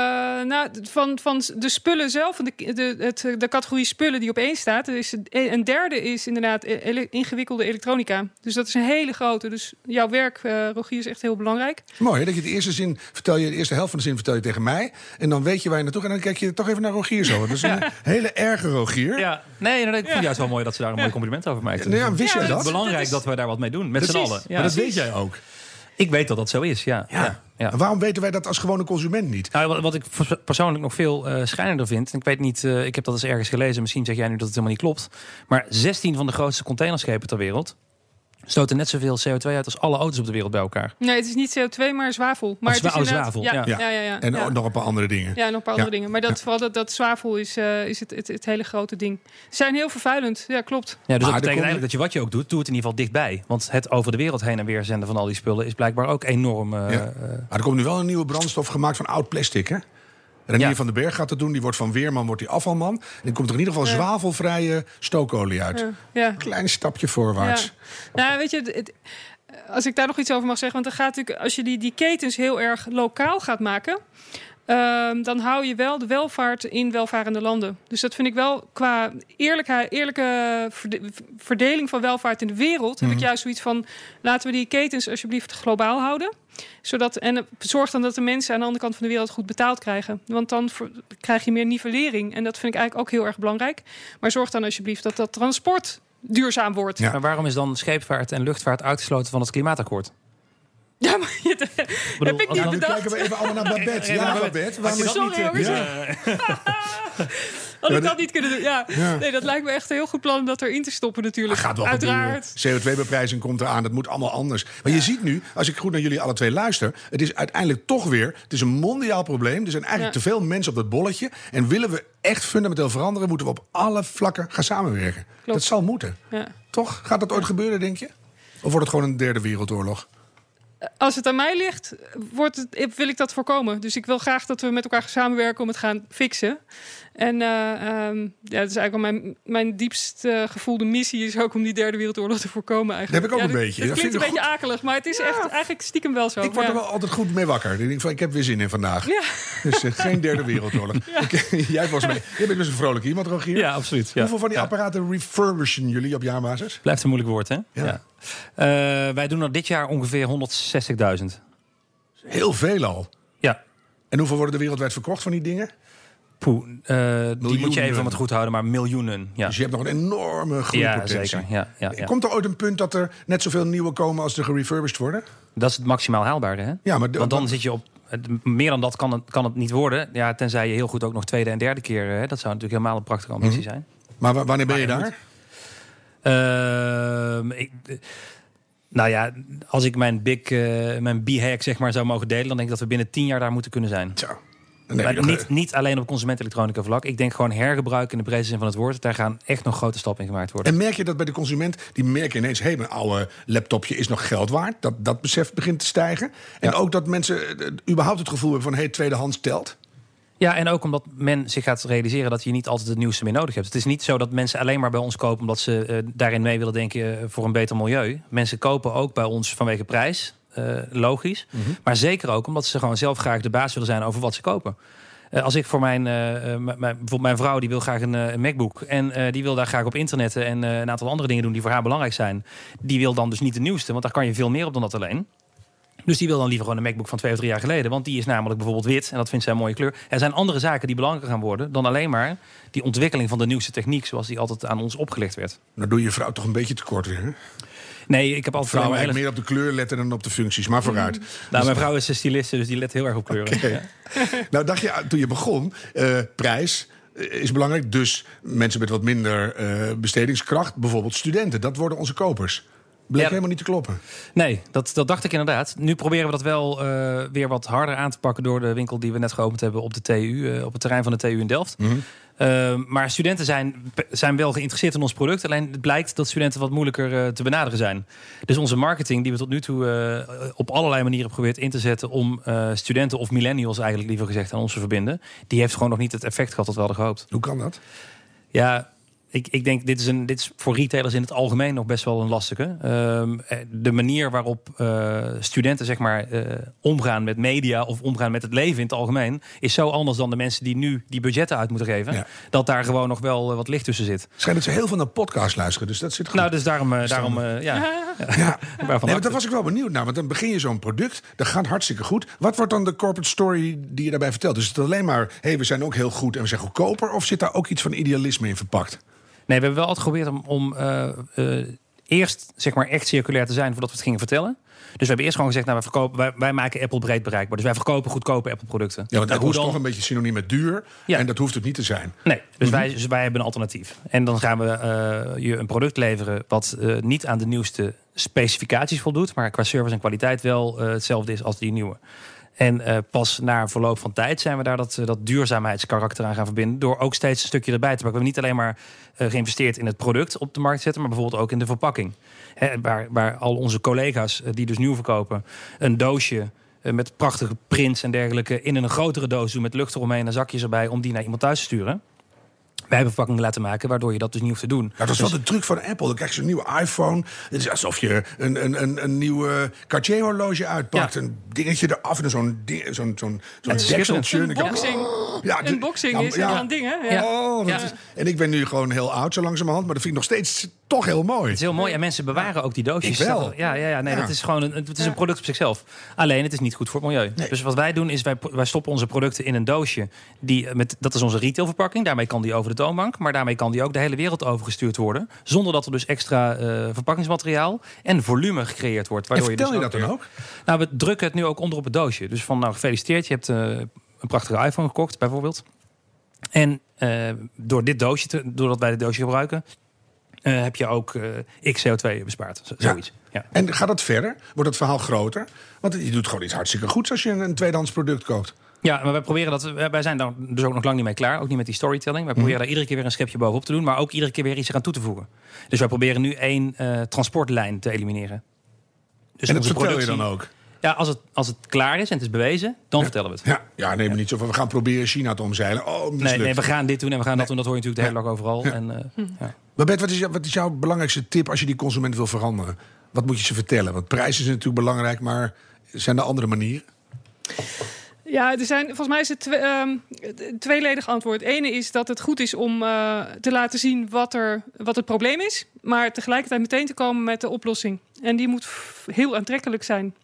nou, van, van de spullen zelf, van de, de, het, de categorie spullen die op één staat, is een derde is inderdaad ele- ingewikkelde elektronica. Dus dat is een hele grote. Dus jouw werk, eh, Rogier, is echt heel belangrijk. Mooi, hè, dat je de eerste zin vertel je, de eerste helft van de zin vertel je tegen mij. En dan weet je waar je naartoe gaat. En dan kijk je toch even naar Rogier zo. Dat is een hele erge Rogier. Ja, nee, nee, ik vind het juist wel mooi dat ze daar een mooi compliment over maakten. Nee, ja, wist Ja, jij dat- dat? Het is belangrijk is- dat we daar wat mee doen, met z'n allen. Ja. Maar dat weet jij ook. Ik weet dat dat zo is, ja. Ja. ja. En waarom weten wij dat als gewone consument niet? Nou, wat, wat ik pers- persoonlijk nog veel eh schijnender vind... en ik weet niet, eh, ik heb dat eens ergens gelezen... misschien zeg jij nu dat het helemaal niet klopt... maar 16 van de grootste containerschepen ter wereld... stoten net zoveel CO2 uit als alle auto's op de wereld bij elkaar. Nee, het is niet CO2, maar zwavel. Maar Oh, het is oh, zwavel, Ja, ja. ja, ja. ja, En ook nog een paar andere dingen. Ja, nog een paar andere Ja. dingen. Maar dat, vooral dat, dat zwavel is, eh, is het, het, het hele grote ding. Ze zijn heel vervuilend. Ja, klopt. Ja, dus Maar dat betekent eigenlijk dat je wat je ook doet... doe het in ieder geval dichtbij. Want het over de wereld heen en weer zenden van al die spullen... is blijkbaar ook enorm... eh, Ja. eh, Maar er komt nu wel een nieuwe brandstof gemaakt van oud plastic, hè? Renier Ja. van den Berg gaat dat doen. Die wordt van Weerman, wordt die afvalman. En dan komt er in ieder geval Ja. zwavelvrije stookolie uit. Ja. Klein stapje voorwaarts. Ja. Nou, weet je, het- het- als ik daar nog iets over mag zeggen, want dan gaat natuurlijk, als je die, die ketens heel erg lokaal gaat maken. Ehm, dan hou je wel de welvaart in welvarende landen. Dus dat vind ik wel qua eerlijkheid, eerlijke verde- verdeling van welvaart in de wereld. Heb ik juist zoiets van: laten we die ketens alsjeblieft globaal houden. Zodat, en eh, zorg dan dat de mensen aan de andere kant van de wereld goed betaald krijgen. Want dan krijg je meer nivellering. En dat vind ik eigenlijk ook heel erg belangrijk. Maar zorg dan alsjeblieft dat dat transport duurzaam wordt. Ja. Maar waarom is dan scheepvaart en luchtvaart uitgesloten van het klimaatakkoord? Ja, maar je, bedoel, heb ik niet bedacht. kijken we even allemaal naar Babette. Ja, Ja, Babette. Waarom is Sorry, dat jongens. Had Ja, ik dat- niet kunnen doen? Ja. Ja. Nee, dat lijkt me echt een heel goed plan om dat erin te stoppen natuurlijk. gaat wel Uiteraard. CO2-beprijzing komt eraan. Dat moet allemaal anders. Maar je ziet nu, als ik goed naar jullie alle twee luister... het is uiteindelijk toch weer... het is een mondiaal probleem. Er zijn eigenlijk Ja. te veel mensen op dat bolletje. En willen we echt fundamenteel veranderen... moeten we op alle vlakken gaan samenwerken. Dat zal moeten. Ja. Toch? Gaat dat ooit gebeuren, denk je? Of wordt het gewoon een derde wereldoorlog? Als het aan mij ligt, wordt het, wil ik dat voorkomen. Dus ik wil graag dat we met elkaar samenwerken om het gaan fixen. En eh, ehm, ja, dat is eigenlijk wel mijn, mijn diepst gevoelde missie is ook om die derde wereldoorlog te voorkomen. Eigenlijk. Dat heb ik ook Ja, een dit- beetje. Het Dat klinkt een vind ik beetje akelig, maar het is echt eigenlijk stiekem wel zo. Ik word Ja. er wel altijd goed mee wakker. Ik denk van, ik heb weer zin in vandaag. Ja. Dus eh, geen derde wereldoorlog. Ik- jij volgens mij. Jij bent dus een vrolijk iemand, Rogier. Ja, absoluut. Ja. Hoeveel van die Ja. apparaten refurbishen jullie op jaarbasis? Blijft een moeilijk woord, hè? Ja. Eh, wij doen er dit jaar ongeveer 160.000. Heel veel al. Ja. En hoeveel worden er wereldwijd verkocht van die dingen? Poeh, eh, die moet je even van het goed houden, maar miljoenen. Ja, Dus je hebt nog een enorme ja groeipotentie. zeker. Ja, ja, ja. Komt er ooit een punt dat er net zoveel nieuwe komen als er gerefurbished worden? Dat is het maximaal haalbare, hè? Ja, maar de- Want dan zit je op... Meer dan dat kan het, kan het niet worden. Ja, tenzij je heel goed ook nog tweede en derde keer... Hè? Dat zou natuurlijk helemaal een prachtige ambitie Mhm. zijn. Maar wa- wanneer ben je Maar daar? Ehm, ik, eh, nou ja, als ik mijn big, eh, mijn b-hack zeg maar zou mogen delen... dan denk ik dat we binnen tien jaar daar moeten kunnen zijn. Zo. Maar nog, niet, eh, niet alleen op consumentelektronica vlak. Ik denk gewoon hergebruik in de breedste zin van het woord. Daar gaan echt nog grote stappen in gemaakt worden. En merk je dat bij de consument, die merken ineens... hé, mijn oude laptopje is nog geld waard. Dat, dat besef begint te stijgen. En ook dat mensen eh, überhaupt het gevoel hebben van... hé, tweedehands telt. Ja, en ook omdat men zich gaat realiseren dat je niet altijd het nieuwste meer nodig hebt. Het is niet zo dat mensen alleen maar bij ons kopen omdat ze eh, daarin mee willen denken eh, voor een beter milieu. Mensen kopen ook bij ons vanwege prijs, eh, logisch. Maar zeker ook omdat ze gewoon zelf graag de baas willen zijn over wat ze kopen. Eh, als ik voor mijn, eh, mijn, bijvoorbeeld mijn vrouw die wil graag een, een MacBook en die wil daar graag op internetten en een aantal andere dingen doen die voor haar belangrijk zijn. Die wil dan dus niet de nieuwste, want daar kan je veel meer op dan dat alleen. Dus die wil dan liever gewoon een MacBook van twee of drie jaar geleden. Want die is namelijk bijvoorbeeld wit. En dat vindt zij een mooie kleur. Er zijn andere zaken die belangrijker gaan worden. Dan alleen maar die ontwikkeling van de nieuwste techniek. Zoals die altijd aan ons opgelegd werd. Dan doe je vrouw toch een beetje tekort weer. Hè? Nee, ik heb altijd Vrouwen eigenlijk meer op de kleur letten dan op de functies. Maar vooruit. Nou, mijn vrouw is een styliste, dus die let heel erg op kleuren. Ja. Nou, dacht je toen je begon, eh, prijs eh, is belangrijk. Dus mensen met wat minder eh, bestedingskracht, bijvoorbeeld studenten, dat worden onze kopers. Bleek Ja. helemaal niet te kloppen. Nee, dat, dat dacht ik inderdaad. Nu proberen we dat wel weer wat harder aan te pakken door de winkel die we net geopend hebben op de TU, op het terrein van de TU in Delft. Ehm, maar studenten zijn, zijn wel geïnteresseerd in ons product. Alleen het blijkt dat studenten wat moeilijker eh, te benaderen zijn. Dus onze marketing, die we tot nu toe eh, op allerlei manieren geprobeerd in te zetten om eh, studenten of millennials eigenlijk liever gezegd aan ons te verbinden, die heeft gewoon nog niet het effect gehad dat we hadden gehoopt. Hoe kan dat? Ja, ik, ik denk, dit is, een, dit is voor retailers in het algemeen nog best wel een lastige. Ehm, eh, de manier waarop eh, studenten zeg maar, eh, omgaan met media of omgaan met het leven in het algemeen, is zo anders dan de mensen die nu die budgetten uit moeten geven. Ja. Dat daar gewoon nog wel wat licht tussen zit. Schijnt dat ze heel veel naar podcasts luisteren, dus dat zit goed. Nou, dus daarom, daarom ja. ja. Nee, daar was ik wel benieuwd naar. Want dan begin je zo'n product, dat gaat hartstikke goed. Wat wordt dan de corporate story die je daarbij vertelt? Dus is het alleen maar, hé, hey, we zijn ook heel goed en we zijn goedkoper? Of zit daar ook iets van idealisme in verpakt? Nee, we hebben wel altijd geprobeerd om, om eh, eh, eerst zeg maar echt circulair te zijn voordat we het gingen vertellen. Dus we hebben eerst gewoon gezegd, nou, wij, verkopen, wij, wij maken Apple breed bereikbaar. Dus wij verkopen goedkope Apple producten. Ja, want Apple is toch een beetje synoniem met duur. Ja. En dat hoeft het niet te zijn. Nee, dus, Mhm. wij, dus wij hebben een alternatief. En dan gaan we eh, je een product leveren wat niet aan de nieuwste specificaties voldoet, maar qua service en kwaliteit wel hetzelfde is als die nieuwe. En eh, pas na verloop van tijd zijn we daar dat, eh, dat duurzaamheidskarakter aan gaan verbinden. Door ook steeds een stukje erbij te pakken. We hebben niet alleen maar eh, geïnvesteerd in het product op de markt zetten, maar bijvoorbeeld ook in de verpakking. Hè, waar, waar al onze collega's die dus nieuw verkopen, een doosje met prachtige prints en dergelijke in een grotere doos doen met lucht eromheen en zakjes erbij om die naar iemand thuis te sturen. Wij hebben verpakkingen laten maken waardoor je dat dus niet hoeft te doen. Nou, dat is wel de truc van Apple. Dan krijg je een nieuwe iPhone. Het is alsof je een, een, een, een nieuwe Cartier-horloge uitpakt. Ja. Een dingetje eraf en zo'n ding- zo'n zo'n zo'n is dekseltje. En ik heb- Unboxing. Ja, Unboxing ja, is ja. een ding, hè? Ja. Oh, dat Ja. is- en ik ben nu gewoon heel oud zo langzamerhand. Maar dat vind ik nog steeds toch heel mooi. Het is heel mooi en mensen bewaren ook die doosjes. Ik wel. Ja, ja, ja, nee, Ja. dat is gewoon een, het is een product op zichzelf. Alleen het is niet goed voor het milieu. Dus wat wij doen is wij, wij stoppen onze producten in een doosje. Die, eh, met, dat is onze retailverpakking. Daarmee kan die over de toonbank. Maar daarmee kan die ook de hele wereld overgestuurd worden. Zonder dat er dus extra eh, verpakkingsmateriaal en volume gecreëerd wordt. En Waardoor vertel je dus dat dan ook? Nou, we drukken het nu ook onder op het doosje. Dus van nou gefeliciteerd, je hebt eh, een prachtige iPhone gekocht bijvoorbeeld. En eh, door dit doosje, te, doordat wij dit doosje gebruiken, eh, heb je ook eh, x CO2 bespaard. Z-. Zoiets. Ja. En gaat dat verder? Wordt het verhaal groter? Want je doet gewoon iets hartstikke goeds als je een, een tweedehands product koopt. Ja, maar wij proberen dat. Wij zijn daar dus ook nog lang niet mee klaar. Ook niet met die storytelling. Wij proberen daar iedere keer weer een schepje bovenop te doen. Maar ook iedere keer weer iets eraan toe te voegen. Dus wij proberen nu één transportlijn te elimineren. Dus en dat vertel je dan ook? Ja, als het, als het klaar is en het is bewezen, dan vertellen we het. Ja, ja neem me niet zo van. We gaan proberen China te omzeilen. Oh. Nee, nee, we gaan dit doen en we gaan dat doen. Dat hoor je natuurlijk de hele dag overal. Ja. En, eh, ja. Maar Bert, wat is, wat is jouw belangrijkste tip als je die consument wil veranderen? Wat moet je ze vertellen? Want prijzen zijn natuurlijk belangrijk, maar zijn er andere manieren? Ja, er zijn, volgens mij is het twe- ehm, een tweeledig antwoord. Het ene is dat het goed is om eh, te laten zien wat, er, wat het probleem is. Maar tegelijkertijd meteen te komen met de oplossing. En die moet heel aantrekkelijk zijn.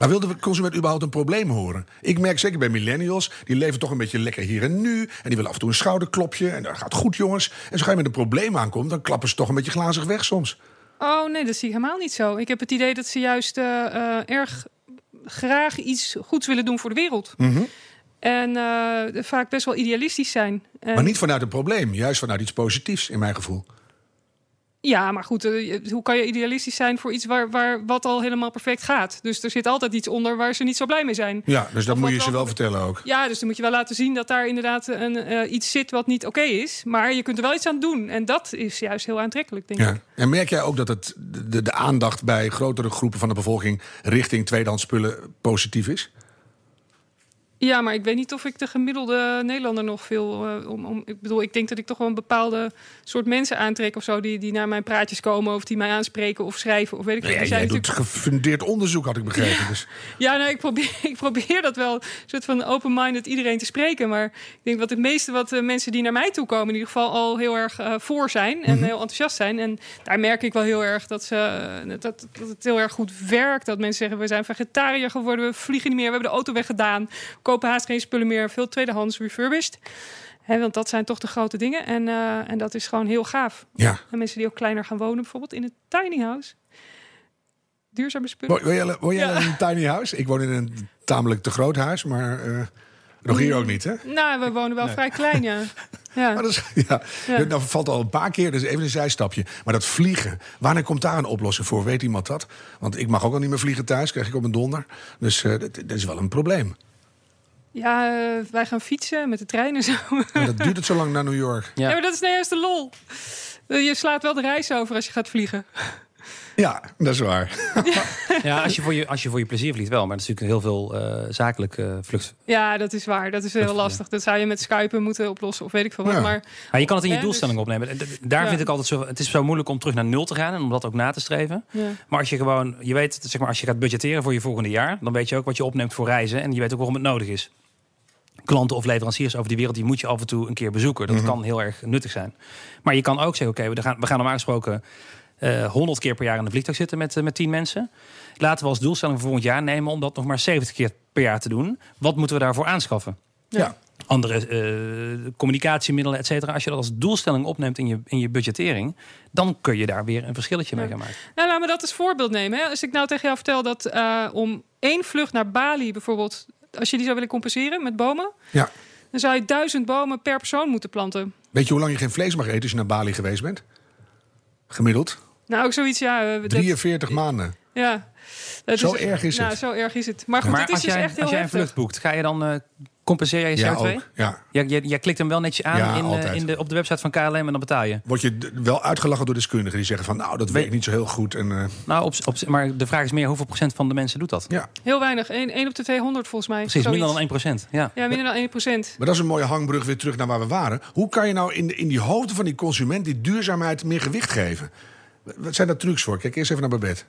Maar wilde de consument überhaupt een probleem horen? Ik merk zeker bij millennials, die leven toch een beetje lekker hier en nu. En die willen af en toe een schouderklopje. En dat gaat goed, jongens. En zo ga je met een probleem aankomt, dan klappen ze toch een beetje glazig weg soms. Oh nee, dat zie ik helemaal niet zo. Ik heb het idee dat ze juist eh, eh, erg graag iets goeds willen doen voor de wereld. En eh, vaak best wel idealistisch zijn. En- Maar niet vanuit een probleem, juist vanuit iets positiefs, in mijn gevoel. Ja, maar goed, eh, hoe kan je idealistisch zijn voor iets waar, waar wat al helemaal perfect gaat? Dus er zit altijd iets onder waar ze niet zo blij mee zijn. Ja, dus dat Of moet je ze wel- vertellen ook. Ja, dus dan moet je wel laten zien dat daar inderdaad een, eh, iets zit wat niet oké is. Maar je kunt er wel iets aan doen. En dat is juist heel aantrekkelijk, denk ik. Ja. En merk jij ook dat het, de, de aandacht bij grotere groepen van de bevolking richting tweedehands spullen positief is? Ja, maar ik weet niet of ik de gemiddelde Nederlander nog veel... eh, om, om, ik bedoel, ik denk dat ik toch wel een bepaalde soort mensen aantrek of zo... die, die naar mijn praatjes komen of die mij aanspreken of schrijven of weet ik veel. Ja, jij doet natuurlijk- gefundeerd onderzoek, had ik begrepen. Dus. Ja, nou, ik, probeer, ik probeer dat wel, een soort van open-minded iedereen te spreken. Maar ik denk dat het meeste wat de mensen die naar mij toe komen... in ieder geval al heel erg eh, voor zijn en heel enthousiast zijn. En daar merk ik wel heel erg dat, ze, eh, dat, dat het heel erg goed werkt. Dat mensen zeggen, we zijn vegetariër geworden, we vliegen niet meer... we hebben de auto weggedaan, kopen haast geen spullen meer... veel tweedehands refurbished. Hè, want dat zijn toch de grote dingen. En, eh, en dat is gewoon heel gaaf. Ja. En mensen die ook kleiner gaan wonen, bijvoorbeeld in een tiny house... Duurzame spullen. Woon woon jij, woon jij Ja. in een tiny house? Ik woon in een tamelijk te groot huis, maar eh, nog hier ook niet, hè? Nou, we wonen wel vrij klein, ja. ja. Maar dat is, ja, Ja. Nou valt al een paar keer, dus even een zijstapje. Maar dat vliegen, wanneer komt daar een oplossing voor? Weet iemand dat? Want ik mag ook al niet meer vliegen thuis, krijg ik op een donder. Dus dat, dat is wel een probleem. Ja, eh, wij gaan fietsen met de trein en zo. Maar dat duurt het zo lang naar New York. Ja. Ja, maar dat is nou juist de lol. Eh, Je slaat wel de reis over als je gaat vliegen. Ja, dat is waar. Ja, als je, voor je, als je voor je plezier vliegt wel. Maar dat is natuurlijk heel veel eh zakelijke vlucht. Ja, dat is waar. Dat is heel lastig. Dat zou je met Skype moeten oplossen of weet ik veel wat. Ja. Maar Maar je kan het in je doelstelling dus- opnemen. Daar Ja. vind ik altijd zo... Het is zo moeilijk om terug naar nul te gaan. En om dat ook na te streven. ja. Maar als je gewoon... Je weet, zeg maar, als je gaat budgetteren voor je volgende jaar... dan weet je ook wat je opneemt voor reizen. En je weet ook waarom het nodig is. Klanten of leveranciers over die wereld... die moet je af en toe een keer bezoeken. Dat kan heel erg nuttig zijn. Maar je kan ook zeggen... oké, we gaan, we gaan normaal gesproken... eh 100 keer per jaar in de vliegtuig zitten met, eh, met 10 mensen. Laten we als doelstelling voor volgend jaar nemen... om dat nog maar 70 keer per jaar te doen. Wat moeten we daarvoor aanschaffen? Ja. andere eh, communicatiemiddelen, et cetera. Als je dat als doelstelling opneemt in je, in je budgettering, dan kun je daar weer een verschilletje mee gaan maken. Nou, laat me dat als voorbeeld nemen. Hè. Als ik nou tegen jou vertel dat eh, om één vlucht naar Bali bijvoorbeeld... als je die zou willen compenseren met bomen... ja. dan zou je duizend bomen per persoon moeten planten. Weet je hoe lang je geen vlees mag eten als je naar Bali geweest bent? Gemiddeld? Nou, ook zoiets, ja. eh, dat- 43 maanden. ja. Dat Zo erg is nou, het. Zo erg is het. Maar goed, maar het is als dus jij, echt heel als jij een vlucht boekt, ga je dan compenseren je Ja, CO2? ook. Ja. Ja, jij, jij klikt hem wel netjes aan Ja, in, eh, in de, op de website van KLM en dan betaal je. Word je wel uitgelachen door deskundigen die zeggen van... nou, dat werkt niet zo heel goed. En, eh, Nou, op, op, maar de vraag is meer hoeveel procent van de mensen doet dat? ja. Heel weinig. 1, op de 200 volgens mij. Precies, Zoiets. minder dan 1 procent. Ja. Ja, minder dan 1 procent. Maar dat is een mooie hangbrug weer terug naar waar we waren. Hoe kan je nou in, de- in die hoofden van die consument... die duurzaamheid meer gewicht geven? Wat zijn daar trucs voor? Kijk eerst even naar Babette.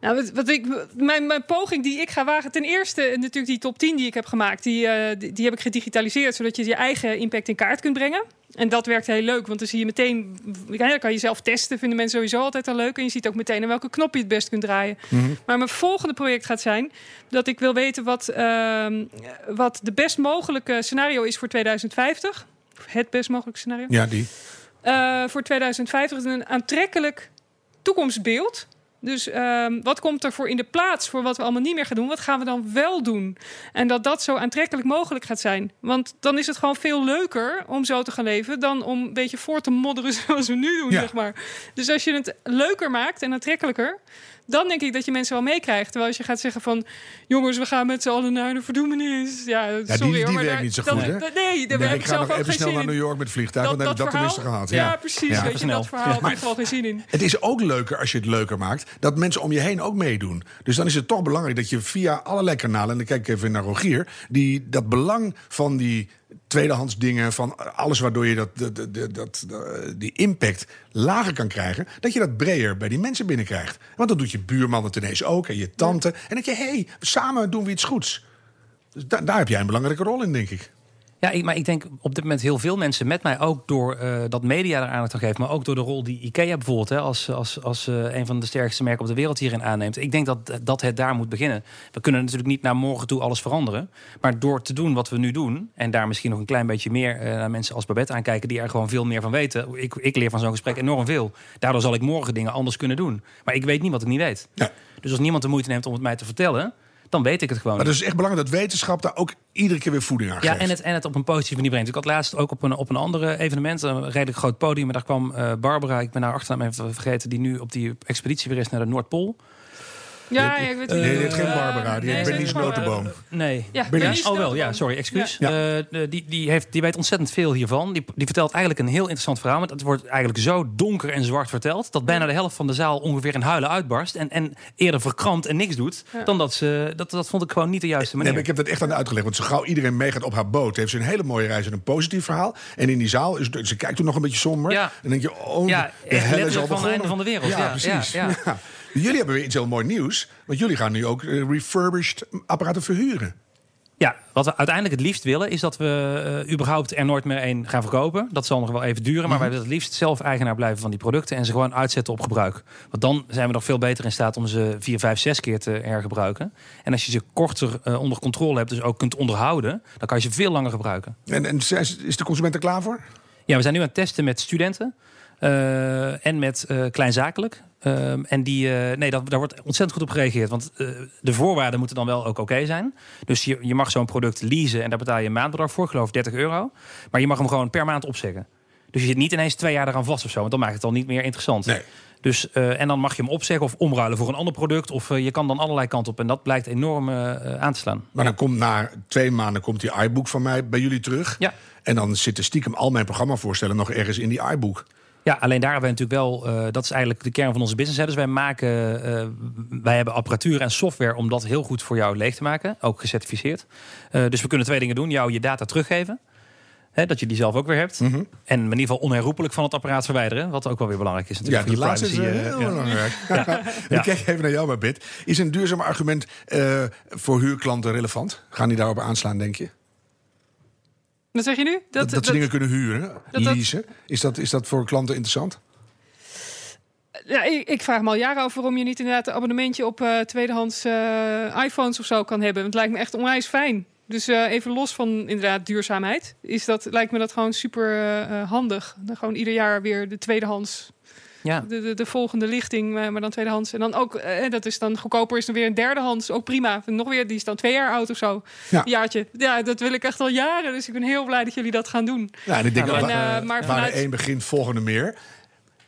Nou, wat, wat ik, mijn, mijn poging die ik ga wagen, ten eerste natuurlijk die top 10 die ik heb gemaakt, die, eh, die, die heb ik gedigitaliseerd, zodat je je eigen impact in kaart kunt brengen. En dat werkt heel leuk, want dan zie je meteen, ja, dan kan je zelf testen, vinden mensen sowieso altijd al leuk. En je ziet ook meteen aan welke knop je het best kunt draaien. Maar mijn volgende project gaat zijn dat ik wil weten wat, ehm, wat de best mogelijke scenario is voor 2050. Het best mogelijke scenario. Ja, die. Eh, voor 2050 is een aantrekkelijk toekomstbeeld. Dus ehm, wat komt er voor in de plaats voor wat we allemaal niet meer gaan doen? Wat gaan we dan wel doen? En dat dat zo aantrekkelijk mogelijk gaat zijn. Want dan is het gewoon veel leuker om zo te gaan leven... dan om een beetje voor te modderen zoals we nu doen, Ja. zeg maar. Dus als je het leuker maakt en aantrekkelijker... dan denk ik dat je mensen wel meekrijgt. Terwijl als je gaat zeggen van... jongens, we gaan met z'n allen naar de verdoemenis. Ja, sorry, die hoor, maar werkt daar- niet zo dan- goed, hè? Nee, daar Nee, heb ik ik ga zelf nog ook even snel naar. New York met vliegtuig. want dan heb ik dat tenminste gehad. Ja, precies. Ja. Weet je, dat verhaal heb ik wel geen zin in. Het is ook leuker als je het leuker maakt dat mensen om je heen ook meedoen. Dus dan is het toch belangrijk dat je via allerlei kanalen, en dan kijk ik even naar Rogier, die dat belang van die tweedehands dingen, van alles waardoor je dat, dat, dat, dat, dat- die impact lager kan krijgen, dat je dat breder bij die mensen binnenkrijgt. Want dan doet je buurman het ineens ook en je tante. En denk je, hé, hey, samen doen we iets goeds. Dus da- daar heb jij een belangrijke rol in, denk ik. Ja, ik, maar ik denk op dit moment heel veel mensen met mij, ook door eh, dat media er aandacht aan geeft, maar ook door de rol die IKEA bijvoorbeeld, hè, als, als, als eh, een van de sterkste merken op de wereld hierin aanneemt. Ik denk dat, dat het daar moet beginnen. We kunnen natuurlijk niet naar morgen toe alles veranderen, maar door te doen wat we nu doen, en daar misschien nog een klein beetje meer eh, naar mensen als Babette aankijken, die er gewoon veel meer van weten. Ik, ik leer van zo'n gesprek enorm veel. Daardoor zal ik morgen dingen anders kunnen doen. Maar ik weet niet wat ik niet weet. Ja. Dus als niemand de moeite neemt om het mij te vertellen, dan weet ik het gewoon. Maar het is echt belangrijk dat wetenschap daar ook iedere keer weer voeding aan Ja, geeft. en het, en het op een positieve manier brengt. Ik had laatst ook op een, op een andere evenement, een redelijk groot podium. En daar kwam eh, Barbara, ik ben haar achternaam even vergeten, die nu op die expeditie weer is naar de Noordpool. Ja, ja, ik weet Nee, wie- die heeft geen eh, Barbara, die nee, heeft Bernice eh, Notenboom. Nee. Ja, Bernice. Oh wel, ja, sorry, excuus. Ja. Eh, die, die, heeft, die weet ontzettend veel hiervan. Die, die vertelt eigenlijk een heel interessant verhaal. Maar het wordt eigenlijk zo donker en zwart verteld... dat bijna de helft van de zaal ongeveer in huilen uitbarst... en, en eerder verkrampt en niks doet... dan dat ze... Dat, dat vond ik gewoon niet de juiste Nee, manier. maar ik heb dat echt aan haar uitgelegd. Want zo gauw iedereen meegaat op haar boot... heeft ze een hele mooie reis en een positief verhaal. En in die zaal, is, ze kijkt toen nog een beetje somber. Ja. En dan denk je, oh, Ja, de hel is al letterlijk van het begonnen. einde van de wereld. Ja, Ja, precies. Jullie hebben weer iets heel mooi nieuws. Want jullie gaan nu ook eh, refurbished apparaten verhuren. Ja, wat we uiteindelijk het liefst willen... is dat we eh, überhaupt er nooit meer één gaan verkopen. Dat zal nog wel even duren. Maar wij willen het liefst zelf eigenaar blijven van die producten... en ze gewoon uitzetten op gebruik. Want dan zijn we nog veel beter in staat om ze vier, vijf, zes keer te hergebruiken. En als je ze korter eh, onder controle hebt... dus ook kunt onderhouden... dan kan je ze veel langer gebruiken. En, en is de consument er klaar voor? Ja, we zijn nu aan het testen met studenten en met eh, kleinzakelijk. Ehm, en die, eh, nee, dat, daar wordt ontzettend goed op gereageerd. Want eh, de voorwaarden moeten dan wel ook oké zijn. Dus je, je mag zo'n product leasen en daar betaal je een maandbedrag voor, ik geloof 30 euro. Maar je mag hem gewoon per maand opzeggen. Dus je zit niet ineens twee jaar eraan vast of zo, want dan maakt het al niet meer interessant. Nee. Dus, eh, en dan mag je hem opzeggen of omruilen voor een ander product. Of je kan dan allerlei kanten op. En dat blijkt enorm aan te slaan. Maar dan komt na twee maanden komt die iBook van mij bij jullie terug. Ja. En dan zitten stiekem al mijn programmavoorstellen nog ergens in die iBook. Ja, alleen daar hebben we natuurlijk wel, eh, dat is eigenlijk de kern van onze business. Hè. Dus wij maken, eh, wij hebben apparatuur en software om dat heel goed voor jou leeg te maken, ook gecertificeerd. Eh, dus we kunnen twee dingen doen: jou je data teruggeven. Hè, dat je die zelf ook weer hebt. Mhm. En in ieder geval onherroepelijk van het apparaat verwijderen. Wat ook wel weer belangrijk is Ja, natuurlijk. die voor je laatste is privacy, heel ja. belangrijk. Ik kijk even naar jou, Babette. Is een duurzaam argument voor huurklanten relevant? Gaan die daarop aanslaan, denk je? Wat zeg je nu? Dat, dat, ze dingen kunnen huren, dat- dat- leasen. Is dat, is dat voor klanten interessant? Ja, ik, ik vraag me al jaren af waarom je niet inderdaad een abonnementje op eh, tweedehands eh, iPhones of zo kan hebben. Want het lijkt me echt onwijs fijn. Dus eh, even los van inderdaad duurzaamheid, is dat, lijkt me dat gewoon super handig. Dan gewoon ieder jaar weer de tweedehands, Ja. de, de, de volgende lichting, eh, maar dan tweedehands. En dan ook, eh, dat is dan goedkoper, is dan weer een derdehands, ook prima. En nog weer, die is dan twee jaar oud of zo. Ja. Een jaartje. Ja, dat wil ik echt al jaren. Dus ik ben heel blij dat jullie dat gaan doen. Ja, en ik denk Ja, En, eh, maar waar vanuit- de een begint, volgende meer.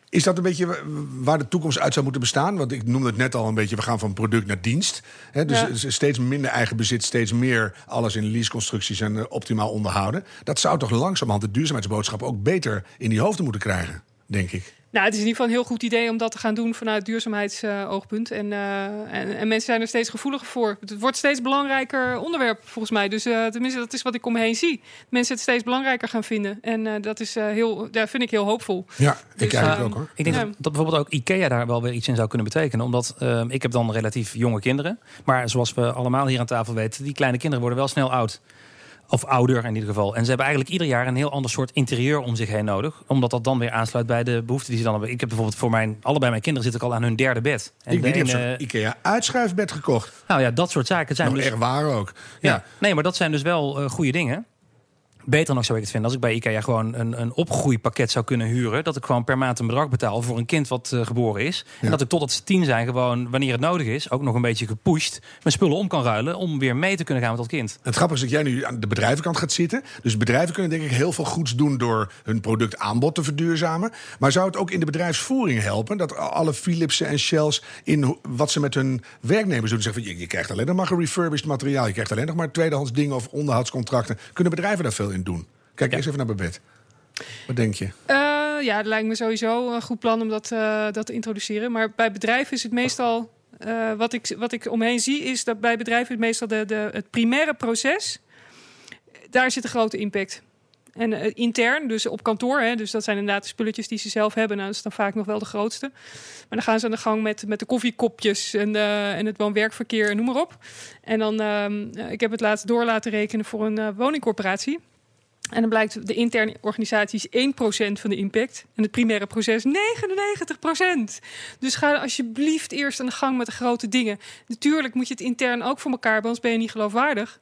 Is dat een beetje wa- waar de toekomst uit zou moeten bestaan? Want ik noemde het net al een beetje, we gaan van product naar dienst. Hè, dus Ja. steeds minder eigen bezit, steeds meer alles in leaseconstructies en optimaal onderhouden. Dat zou toch langzamerhand de duurzaamheidsboodschap ook beter in die hoofden moeten krijgen, denk ik. Nou, het is in ieder geval een heel goed idee om dat te gaan doen vanuit duurzaamheidsoogpunt. en, eh, en, en mensen zijn er steeds gevoeliger voor. Het wordt steeds belangrijker onderwerp volgens mij. Dus eh, tenminste, dat is wat ik om me heen zie. Mensen het steeds belangrijker gaan vinden. En eh, dat is eh, heel, daar vind ik heel hoopvol. Ja, ik Dus, eigenlijk ehm, ook hoor. Ik denk Ja. dat, dat bijvoorbeeld ook IKEA daar wel weer iets in zou kunnen betekenen. Omdat eh, ik heb dan relatief jonge kinderen. Maar zoals we allemaal hier aan tafel weten, die kleine kinderen worden wel snel oud. Of ouder in ieder geval. En ze hebben eigenlijk ieder jaar een heel ander soort interieur om zich heen nodig. Omdat dat dan weer aansluit bij de behoeften die ze dan hebben. Ik heb bijvoorbeeld voor mijn, allebei mijn kinderen zit ik al aan hun derde bed. En ik de heb zo'n IKEA uitschuifbed gekocht. nou ja, dat soort zaken. Het zijn Nog dus, erg waar ook. ja. Ja. Nee, maar dat zijn dus wel eh, goede dingen. Beter nog zou ik het vinden als ik bij IKEA gewoon een, een opgroeipakket zou kunnen huren. Dat ik gewoon per maand een bedrag betaal voor een kind wat eh, geboren is. En dat ik totdat ze tien zijn gewoon, wanneer het nodig is, ook nog een beetje gepusht, mijn spullen om kan ruilen om weer mee te kunnen gaan met dat kind. Het grappige is dat jij nu aan de bedrijvenkant gaat zitten. Dus bedrijven kunnen denk ik heel veel goeds doen door hun productaanbod te verduurzamen. Maar zou het ook in de bedrijfsvoering helpen dat alle Philipsen en Shells in wat ze met hun werknemers doen zeggen van je, je krijgt alleen nog maar gerefurbished materiaal, je krijgt alleen nog maar tweedehands dingen of onderhoudscontracten. Kunnen bedrijven daar veel in doen? Kijk eerst even naar Babette. Wat denk je? Eh, ja, het lijkt me sowieso een goed plan om dat, eh, dat te introduceren. Maar bij bedrijven is het meestal... eh, wat, ik, wat ik omheen zie, is dat bij bedrijven het meestal de, de, het primaire proces... daar zit een grote impact. En intern, dus op kantoor, hè, dus dat zijn inderdaad de spulletjes die ze zelf hebben. Nou, dat is dan vaak nog wel de grootste. Maar dan gaan ze aan de gang met, met de koffiekopjes en, eh, en het woon-werkverkeer en noem maar op. En dan, ehm, eh, ik heb het laatst door laten rekenen voor een woningcorporatie. En dan blijkt de interne organisatie is 1% van de impact. En het primaire proces 99%. Dus ga alsjeblieft eerst aan de gang met de grote dingen. Natuurlijk moet je het intern ook voor elkaar, anders ben je niet geloofwaardig.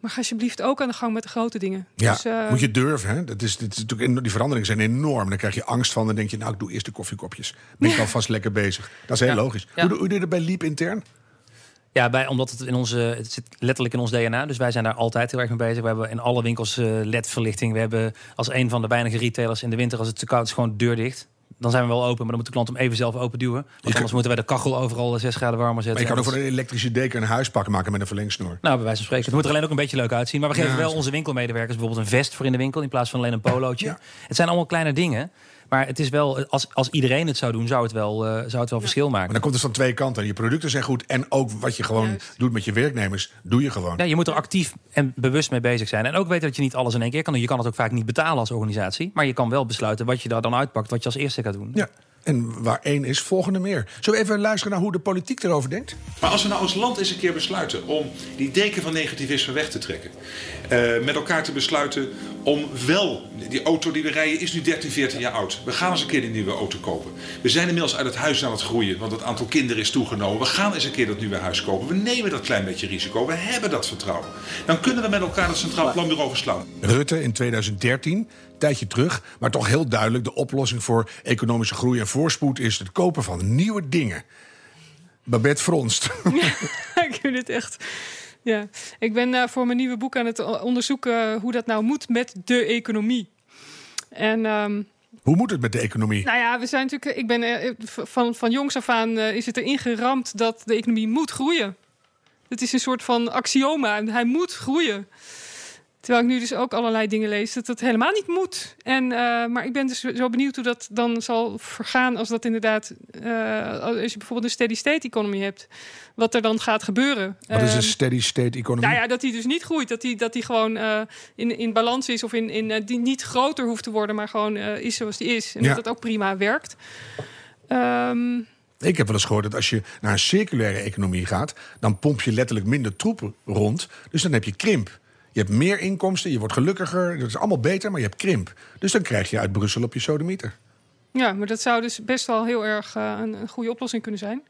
Maar ga alsjeblieft ook aan de gang met de grote dingen. Ja, Dus, eh, moet je durven. Hè? Dat is, dit is natuurlijk, die veranderingen zijn enorm. Dan krijg je angst van. Dan denk je, nou, ik doe eerst de koffiekopjes. Ben ik alvast lekker bezig. Dat is heel Ja. logisch. Ja. Hoe, doe- hoe doe je dat bij Leap intern? Ja, bij, omdat het in onze, het zit letterlijk in ons DNA. Dus wij zijn daar altijd heel erg mee bezig. We hebben in alle winkels eh, LED-verlichting. We hebben als een van de weinige retailers in de winter, als het te koud is, gewoon de deur dicht. Dan zijn we wel open, maar dan moet de klant hem even zelf open duwen. Want anders moeten wij de kachel overal 6 graden warmer Maar zetten. je kan ook voor een elektrische deken een huispak maken met een verlengsnoer. Nou, bij wijze van spreken. Het moet er alleen ook een beetje leuk uitzien. Maar we geven Ja, wel onze winkelmedewerkers bijvoorbeeld een vest voor in de winkel... in plaats van alleen een polootje. Ja. Het zijn allemaal kleine dingen. Maar het is wel, als, als iedereen het zou doen, zou het wel, eh, zou het wel verschil maken. Maar dan komt het van twee kanten. Je producten zijn goed. En ook wat je gewoon Juist. doet met je werknemers, doe je gewoon. Ja, je moet er actief en bewust mee bezig zijn. En ook weten dat je niet alles in één keer kan doen. Je kan het ook vaak niet betalen als organisatie. Maar je kan wel besluiten wat je daar dan uitpakt, wat je als eerste gaat doen. Ja. En waar één is, volgende meer. Zullen we even luisteren naar hoe de politiek erover denkt? Maar als we nou als land eens een keer besluiten om die deken van negativisme weg te trekken. eh, met elkaar te besluiten om wel, die auto die we rijden is nu 13, 14 jaar oud. We gaan eens een keer die nieuwe auto kopen. We zijn inmiddels uit het huis aan het groeien, want het aantal kinderen is toegenomen. We gaan eens een keer dat nieuwe huis kopen. We nemen dat klein beetje risico. We hebben dat vertrouwen. Dan kunnen we met elkaar het Centraal Planbureau verslaan. Rutte in 2013, een tijdje terug, maar toch heel duidelijk... de oplossing voor economische groei en voorspoed is het kopen van nieuwe dingen. Babette Fronst. ik vind het echt. Ja, ik ben eh, voor mijn nieuwe boek aan het o- onderzoeken hoe dat nou moet met de economie. En ehm, Hoe moet het met de economie? Nou ja, we zijn natuurlijk. Ik ben eh, van, van jongs af aan eh, is het erin geramd dat de economie moet groeien. Het is een soort van axioma. Hij moet groeien. Terwijl ik nu dus ook allerlei dingen lees dat dat helemaal niet moet. En, eh, maar ik ben dus zo benieuwd hoe dat dan zal vergaan als dat inderdaad, eh, als je bijvoorbeeld een steady state economie hebt, wat er dan gaat gebeuren. Wat is Ehm, een steady state economie? nou ja, dat die dus niet groeit. Dat die, dat die gewoon eh, in, in balans is. Of in, in, die niet groter hoeft te worden, maar gewoon is zoals die is. En Ja. dat dat ook prima werkt. Ehm, Ik heb wel eens gehoord dat als je naar een circulaire economie gaat, dan pomp je letterlijk minder troepen rond. Dus dan heb je krimp. Je hebt meer inkomsten, je wordt gelukkiger, dat is allemaal beter, maar je hebt krimp. Dus dan krijg je uit Brussel op je sodemieter. ja, maar dat zou dus best wel heel erg eh, een, een goede oplossing kunnen zijn.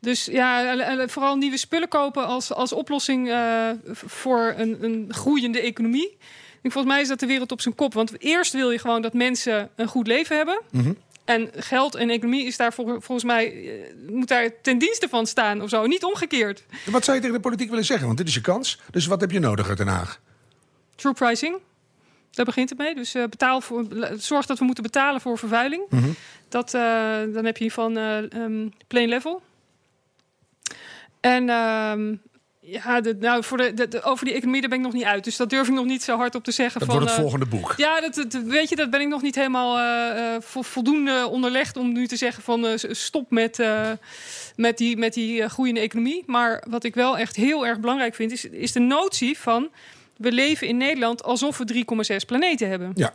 Dus ja, vooral nieuwe spullen kopen als, als oplossing eh, voor een, een groeiende economie. Volgens mij is dat de wereld op zijn kop. Want eerst wil je gewoon dat mensen een goed leven hebben. En geld en economie is daar vol- volgens mij eh, moet daar ten dienste van staan of zo. Niet omgekeerd. Wat zou je tegen de politiek willen zeggen? Want dit is je kans. Dus wat heb je nodig uit Den Haag? True pricing. Daar begint het mee. Dus eh, betaal voor, zorg dat we moeten betalen voor vervuiling. Dat, eh, dan heb je van eh ehm, plain level. En ehm, ja, de, nou, voor de, over die economie daar ben ik nog niet uit. Dus dat durf ik nog niet zo hard op te zeggen. Dat van, wordt het eh, volgende boek. Ja, dat, dat- weet je, dat ben ik nog niet helemaal eh, eh, vo- voldoende onderlegd om nu te zeggen van stop met, met die, met die groeiende economie. Maar wat ik wel echt heel erg belangrijk vind, is, is de notie van we leven in Nederland alsof we 3,6 planeten hebben. Ja.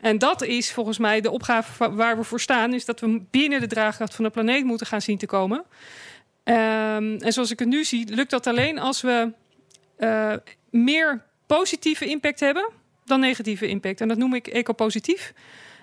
En dat is volgens mij de opgave waar we voor staan, is dat we binnen de draagkracht van de planeet moeten gaan zien te komen. Ehm, en zoals ik het nu zie, lukt dat alleen als we eh, meer positieve impact hebben dan negatieve impact. En dat noem ik ecopositief.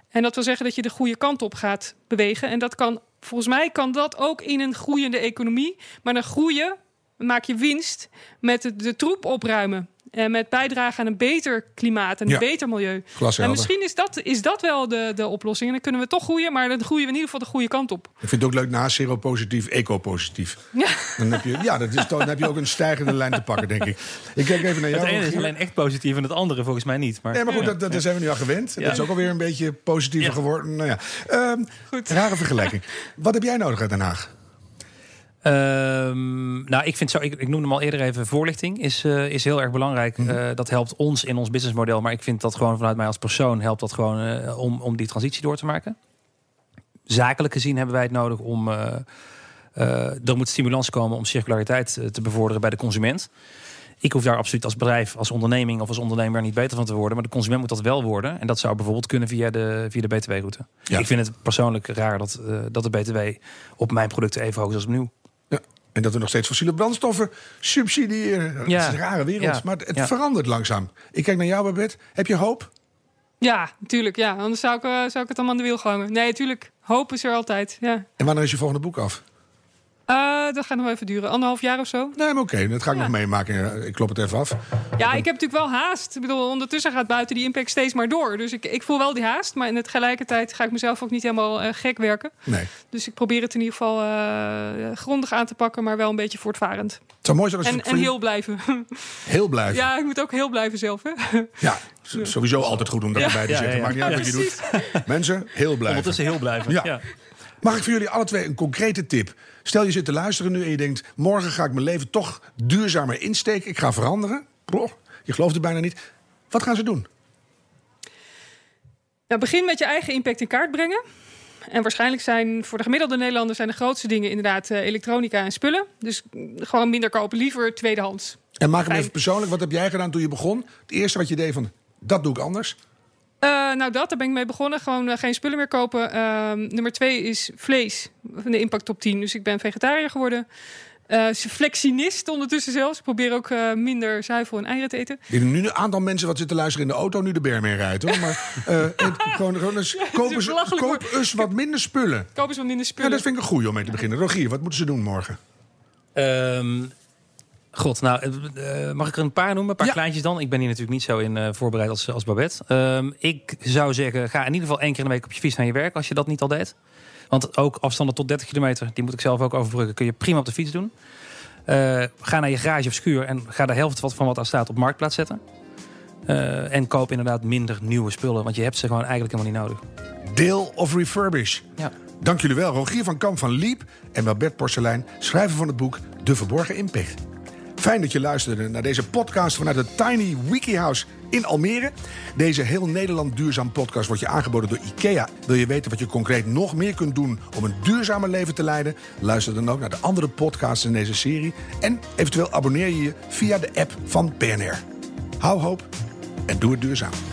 En dat wil zeggen dat je de goede kant op gaat bewegen. En dat kan, volgens mij kan dat ook in een groeiende economie. Maar een groeien maak je winst met de troep opruimen. En met bijdragen aan een beter klimaat en een Ja. beter milieu. En misschien is dat, is dat wel de, de oplossing. En dan kunnen we toch groeien, maar dan groeien we in ieder geval de goede kant op. Ik vind het ook leuk na seropositief, ecopositief. Ja. Dan heb je, ja, dat is, toch- dan heb je ook een stijgende lijn te pakken, denk ik. Ik kijk even naar jou. Het ene is alleen echt positief en het andere volgens mij niet. Maar, Nee, maar goed, dat, dat, daar zijn we nu aan gewend. Dat is ook alweer een beetje positiever Ja. geworden. Nou ja. Ehm, Goed. Rare vergelijking. Wat heb jij nodig uit Den Haag? Ehm, nou, ik vind zo, ik, ik noemde hem al eerder even, voorlichting is, eh, is heel erg belangrijk. Eh, dat helpt ons in ons businessmodel, maar ik vind dat gewoon vanuit mij als persoon helpt dat gewoon eh, om, om die transitie door te maken. Zakelijk gezien hebben wij het nodig om. er moet stimulans komen om circulariteit te bevorderen bij de consument. Ik hoef daar absoluut als bedrijf, als onderneming of als ondernemer niet beter van te worden. Maar de consument moet dat wel worden. En dat zou bijvoorbeeld kunnen via de, via de BTW-route. Ja. Ik vind het persoonlijk raar dat, dat de BTW op mijn producten even hoog is als opnieuw. En dat we nog steeds fossiele brandstoffen subsidiëren. Dat Ja. is een rare wereld. Ja. Maar het Ja. verandert langzaam. Ik kijk naar jou, Babette. Heb je hoop? Ja, natuurlijk. Ja. Anders zou ik, eh, zou ik het allemaal aan de wiel gangen. Nee, natuurlijk. Hoop is er altijd. Ja. En wanneer is je volgende boek af? Eh, dat gaat nog wel even duren. Anderhalf jaar of zo. Nee, maar oké. dat ga ik nog meemaken. Ik klop het even af. Ja, ik heb natuurlijk wel haast. Ik bedoel, ondertussen gaat buiten die impact steeds maar door. Dus ik, ik voel wel die haast. Maar in het tegelijkertijd ga ik mezelf ook niet helemaal eh, gek werken. Nee. Dus ik probeer het in ieder geval eh, grondig aan te pakken, maar wel een beetje voortvarend. Het zou mooi zijn als En, en heel blijven. heel blijft. Ja. ja, ik moet ook heel blijven zelf. Hè? s- sowieso altijd goed om dat Ja. erbij te Ja, ja, Maakt niet uit wat je doet. Mensen, heel blijven. Ondertussen heel blijven. Ja. Mag ik voor jullie alle twee een concrete tip? Stel je zit te luisteren nu en je denkt... morgen ga ik mijn leven toch duurzamer insteken. Ik ga veranderen. Je gelooft het bijna niet. Wat gaan ze doen? Nou, begin met je eigen impact in kaart brengen. En waarschijnlijk zijn voor de gemiddelde Nederlander zijn de grootste dingen inderdaad eh, elektronica en spullen. Dus mm, gewoon minder kopen, liever tweedehands. En maak hem even persoonlijk. Wat heb jij gedaan toen je begon? Het eerste wat je deed van, dat doe ik anders. Eh, nou, dat, daar ben ik mee begonnen. Gewoon eh, geen spullen meer kopen. Ehm, nummer twee is vlees. Van de impact top 10. Dus ik ben vegetariër geworden. Eh flexinist ondertussen zelfs. Ik probeer ook eh, minder zuivel en eieren te eten. Er nu een aantal mensen wat zitten luisteren in de auto... nu de beer mee rijdt, hoor. Maar eh, het- gewoon, gewoon eens, koop, eens, belachelijk, koop eens wat minder spullen. Koop eens wat minder Ja, spullen. dat vind ik een goeie om mee te beginnen. Rogier, wat moeten ze doen morgen? Ehm, God, nou, eh, eh, mag ik er een paar noemen? Een paar Ja. kleintjes dan? Ik ben hier natuurlijk niet zo in eh, voorbereid als, als Babette. Ehm, ik zou zeggen, ga in ieder geval één keer in de week op je fiets naar je werk... als je dat niet al deed. Want ook afstanden tot 30 kilometer, die moet ik zelf ook overbruggen... kun je prima op de fiets doen. Ga naar je garage of schuur en ga de helft wat van wat daar staat op marktplaats zetten. En koop inderdaad minder nieuwe spullen, want je hebt ze gewoon eigenlijk helemaal niet nodig. Deel of refurbish. Ja. Dank jullie wel, Rogier van Kamp van Liep en Babette Porcelein, schrijver van het boek De Verborgen Impact. Fijn dat je luisterde naar deze podcast vanuit het Tiny Wiki House in Almere. Deze heel Nederland duurzaam podcast wordt je aangeboden door IKEA. Wil je weten wat je concreet nog meer kunt doen om een duurzamer leven te leiden? Luister dan ook naar de andere podcasts in deze serie. En eventueel abonneer je je via de app van PNR. Hou hoop en doe het duurzaam.